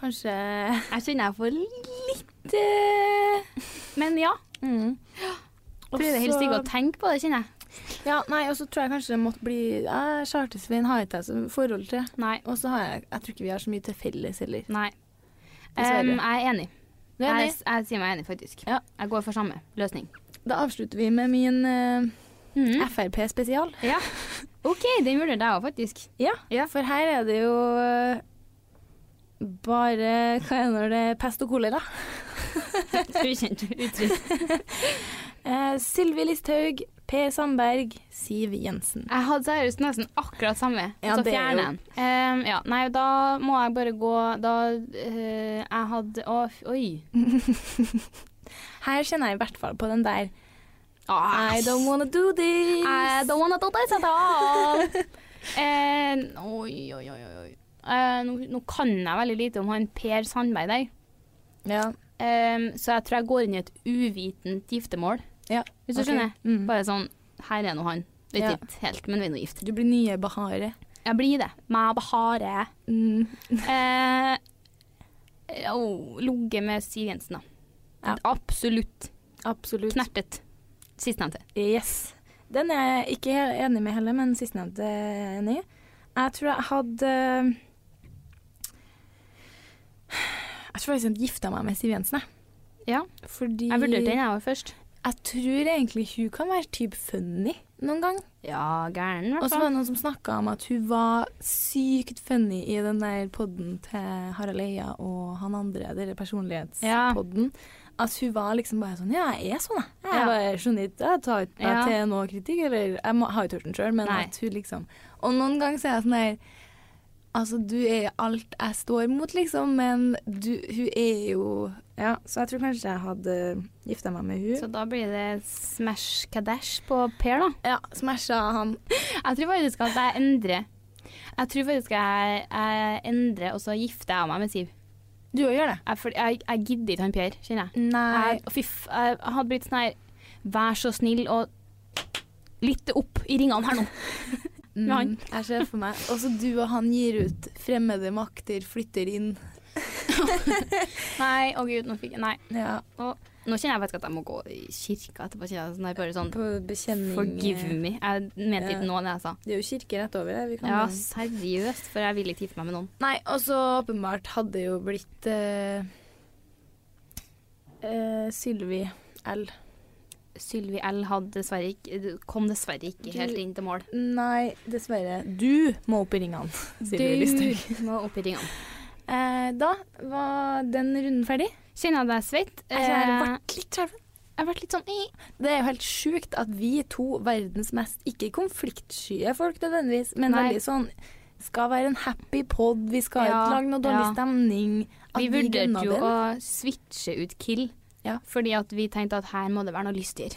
Kanskje Jeg kjenner jeg får litt eh, Men ja. mm. Prøver helst ikke å tenke på det, kjenner jeg. Ja, nei, og så tror jeg kanskje det måtte bli ja, Chartersveien har ikke jeg som forhold til. Nei. Og så har jeg Jeg tror ikke vi har så mye til felles heller. Nei. Um, jeg er enig. Du er enig? jeg sier meg enig, faktisk. Ja. Jeg går for samme løsning. Da avslutter vi med min uh, mm. Frp-spesial. Ja. OK, den vurderer jeg òg, faktisk. Ja, Ja. for her er det jo eh, bare Hva er det når det er pest og kolera? Ukjent uttrykk. Eh, Sylvi Listhaug, Per Sandberg, Siv Jensen. Jeg hadde seriøst nesten akkurat samme, Ja, så er fjerner den. Em, ja, nei, da må jeg bare gå Da uh, Jeg hadde Å, oi. Her kjenner jeg i hvert fall på den der oh, I don't wanna do this. I don't wanna do this at all. uh, oi, oi, oi, oi. Eh, nå, nå kan jeg veldig lite om han Per Sandberg der. Ja. Um, så jeg tror jeg går inn i et uvitent giftermål. ja. Hvis du okay. skjønner? Mm. Bare sånn Her er nå han. Vet Ja. ikke helt, men vi er nå gift. Du blir nye Bahare. Jeg blir det. Meg Bahare. Mm. uh, oh, Ligget med Siv Jensen, da. Ja. Absolutt. Absolutt. Knertet. Sistnevnte. Yes. Den er jeg ikke enig med heller, men sistnevnte er enig. Jeg tror jeg hadde Jeg tror jeg hadde gifta meg med Siv Jensen, jeg. Ja. Fordi Jeg vurderte den jeg var først. Jeg tror egentlig hun kan være typ funny noen gang. Ja, gæren i Og så var det noen som snakka om at hun var sykt funny i den der podden til Harald Eia og han andre, den personlighetspodden. At hun var liksom bare sånn Ja, jeg er sånn, jeg. Jeg Ja. bare skjønner ikke Jeg tar ikke Ja. til noe kritikk, eller Jeg må, har jo hørt den sjøl, men Nei. at hun liksom Og noen ganger så er jeg sånn der Altså, du er alt jeg står mot, liksom, men du, hun er jo Ja, så jeg tror kanskje jeg hadde gifta meg med hun. Så da blir det Smash Kadesh på Per, da. ja, smasha han. Jeg tror faktisk at jeg endrer Jeg tror faktisk jeg, jeg endrer, og så gifter jeg meg med Siv. Du òg gjør det. Jeg, for, jeg, jeg gidder ikke han Per, kjenner jeg. Nei. Jeg, fiff, jeg hadde blitt sånn her Vær så snill og litt opp i ringene her nå. med han. Mm, jeg ser for meg. Også du og han gir ut 'fremmede makter flytter inn'. Nei, å gud, nå fikk jeg Nei. Ja, Og, nå kjenner jeg faktisk at jeg må gå i kirka etterpå. Sånn, jeg bare sånn på bekjenning Forgive me. Jeg mente ikke Ja. av det jeg sa. Det er jo kirke rett over her. Ja, seriøst, for jeg vil ikke gifte meg med noen. Nei, og så åpenbart hadde det jo blitt uh, uh, Sylvi L. Sylvi L dessverre ikke, kom dessverre ikke helt inn til mål. Nei, dessverre. Du må opp i ringene, Sylvi Listhaug. Du må opp i ringene. Eh, da var den runden ferdig. Kjenner jeg deg svett? Jeg Eh, litt skjelven. jeg har litt sånn eh. Det er jo helt sjukt at vi to, verdens mest ikke konfliktskye folk nødvendigvis, men Nei. veldig sånn skal være en happy pod, vi skal Ja, ikke lage noe dårlig ja. stemning. At Vi vurderte jo å switche ut Kill, Ja. fordi at vi tenkte at her må det være noe lystigere.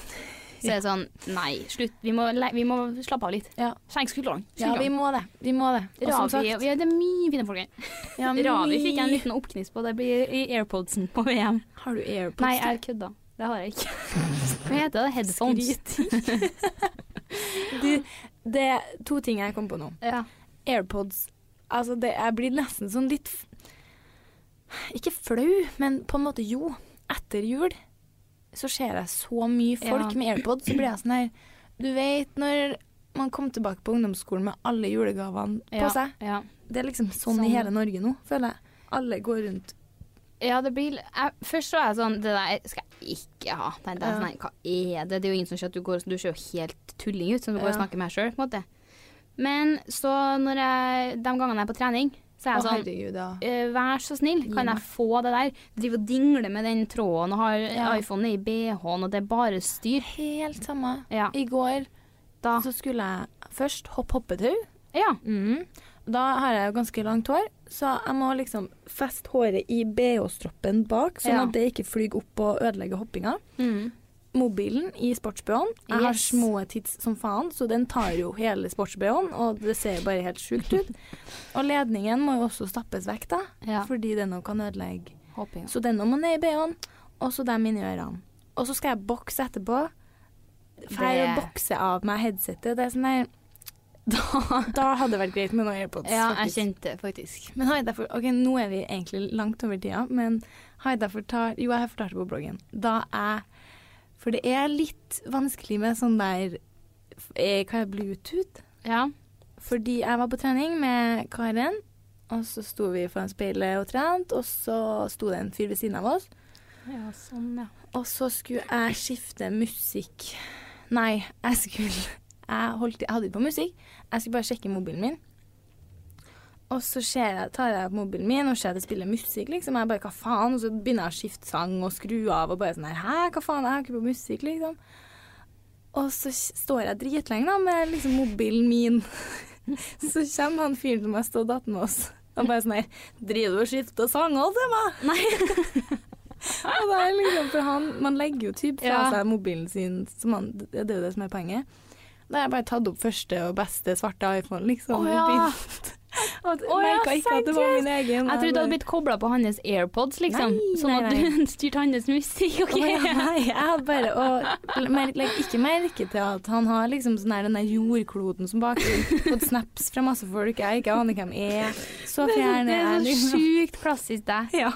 Så er det sånn, nei, slutt. Vi må, vi må slappe av litt. Ja. Skjenk skuldrene. Ja, vi må det. Vi må det. Og Ravi, sagt- ja, det er mye fine folk her. Ja, Ravi fikk jeg en liten oppknist på. Det blir i AirPodsen på VM. Har du AirPods? Nei, jeg kødda. Det har jeg ikke. Hva heter det? Headphones? du, det er to ting jeg kom på nå. Ja. AirPods. Altså, det, jeg blir nesten sånn litt Ikke flau, men på en måte jo. Etter jul så ser jeg så mye folk Ja. med AirPods, så blir jeg sånn her Du vet når man kom tilbake på ungdomsskolen med alle julegavene på Ja, seg. Ja. Det er liksom sånn, Sånn. i hele Norge nå, føler jeg. Alle går rundt. Ja, det blir jeg, Først så var jeg sånn Det der skal jeg ikke ha. Tenkte jeg Ja. sånn, nei, hva er det? Det er jo ingen som ser at du går Du ser jo helt tulling ut, som du går og snakker med deg sjøl, på en måte. Men så når jeg De gangene jeg er på trening, så er jeg sånn herregud, ja. eh, Vær så snill, kan jeg få det der? Driver og dingler med den tråden og har Ja. iPhone i BH-en, og det er bare styr. Helt samme. Ja. I går Da. så skulle jeg først hoppe hoppetau. Ja. Mm. Da har jeg jo ganske langt hår, så jeg må liksom feste håret i BH-stroppen bak, sånn at det ikke flyr opp og ødelegger hoppinga. Mm. Mobilen i sports-BH-en. Jeg har Yes. små tits som faen, så den tar jo hele sports-BH-en, og det ser bare helt sjukt ut. Og ledningen må jo også stappes vekk, da, Ja. fordi den òg kan ødelegge. Håper. Så den må ned i BH-en, og så dem inni ørene. Og så skal jeg bokse etterpå. Feil å Det- bokse av meg headsetet. Det er sånn der da, da hadde det vært greit med noen AirPods. Ja, jeg kjente det faktisk. Men har jeg derfor Ok, nå er vi egentlig langt over tida, men har jeg derfor tar Jo, jeg har fortalt det på bloggen. Da jeg For det er litt vanskelig med sånn der eh, Hva er Bluetooth? Ja. Fordi jeg var på trening med Karen, og så sto vi foran speilet og trente, og så sto det en fyr ved siden av oss. ja, sånn, ja. Og så skulle jeg skifte musikk Nei, jeg skulle Jeg, holdt, jeg hadde ikke på musikk. Jeg skulle bare sjekke mobilen min. Og så jeg, tar jeg opp mobilen min og ser at det spiller musikk, liksom. Jeg bare hva faen? Og så begynner jeg å skifte sang og skru av og bare sånn her Hæ, hva faen? Jeg har ikke på musikk, liksom. Og så står jeg dritlenge da med liksom mobilen min. så kommer han fyren som har stått attmed oss og bare sånn her Driver du og skifter sanger til meg? Nei. Og det er liksom, for han, man legger jo typ fra seg mobilen sin, man, det er jo det som er poenget. Da har jeg bare tatt opp første og beste svarte iPhone, liksom. Å, ja. Å, ja, merka ikke at det var min egen. Jeg trodde du hadde blitt kobla på hans AirPods, liksom. Nei, sånn at du styrte hans musikk. Okay. Oh, ja, nei, jeg hadde bare og mer, legg ikke merke til at han har liksom sånn her den der jordkloden som bakgrunn. Fått snaps fra masse folk jeg ikke aner hvem er. Så fjern Det er er så Liksom. sjukt klassisk deg. Ja.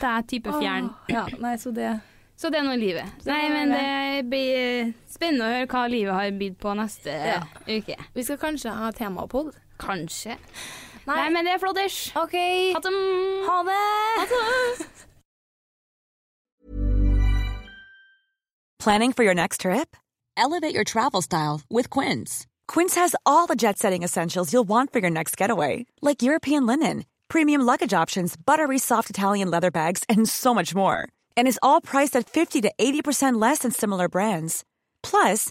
Det er type fjern. Oh, Ja, nei, så det Så det er nå livet. Det Nei, er men det. det blir spennende å høre hva livet har bydd på neste Ja. uke. Vi skal kanskje ha temapod. Kanskje. Nei. Nei, men det er flotters. OK. Ha det. Ha det! Planning for your next trip? Elevate your travel style with Quince. Quince has all the jet setting essentials you'll want for your next getaway, like European linen, premium luggage options, buttery soft Italian leather bags, and so much more. And is all priced at 50 to 80% less than similar brands. Plus,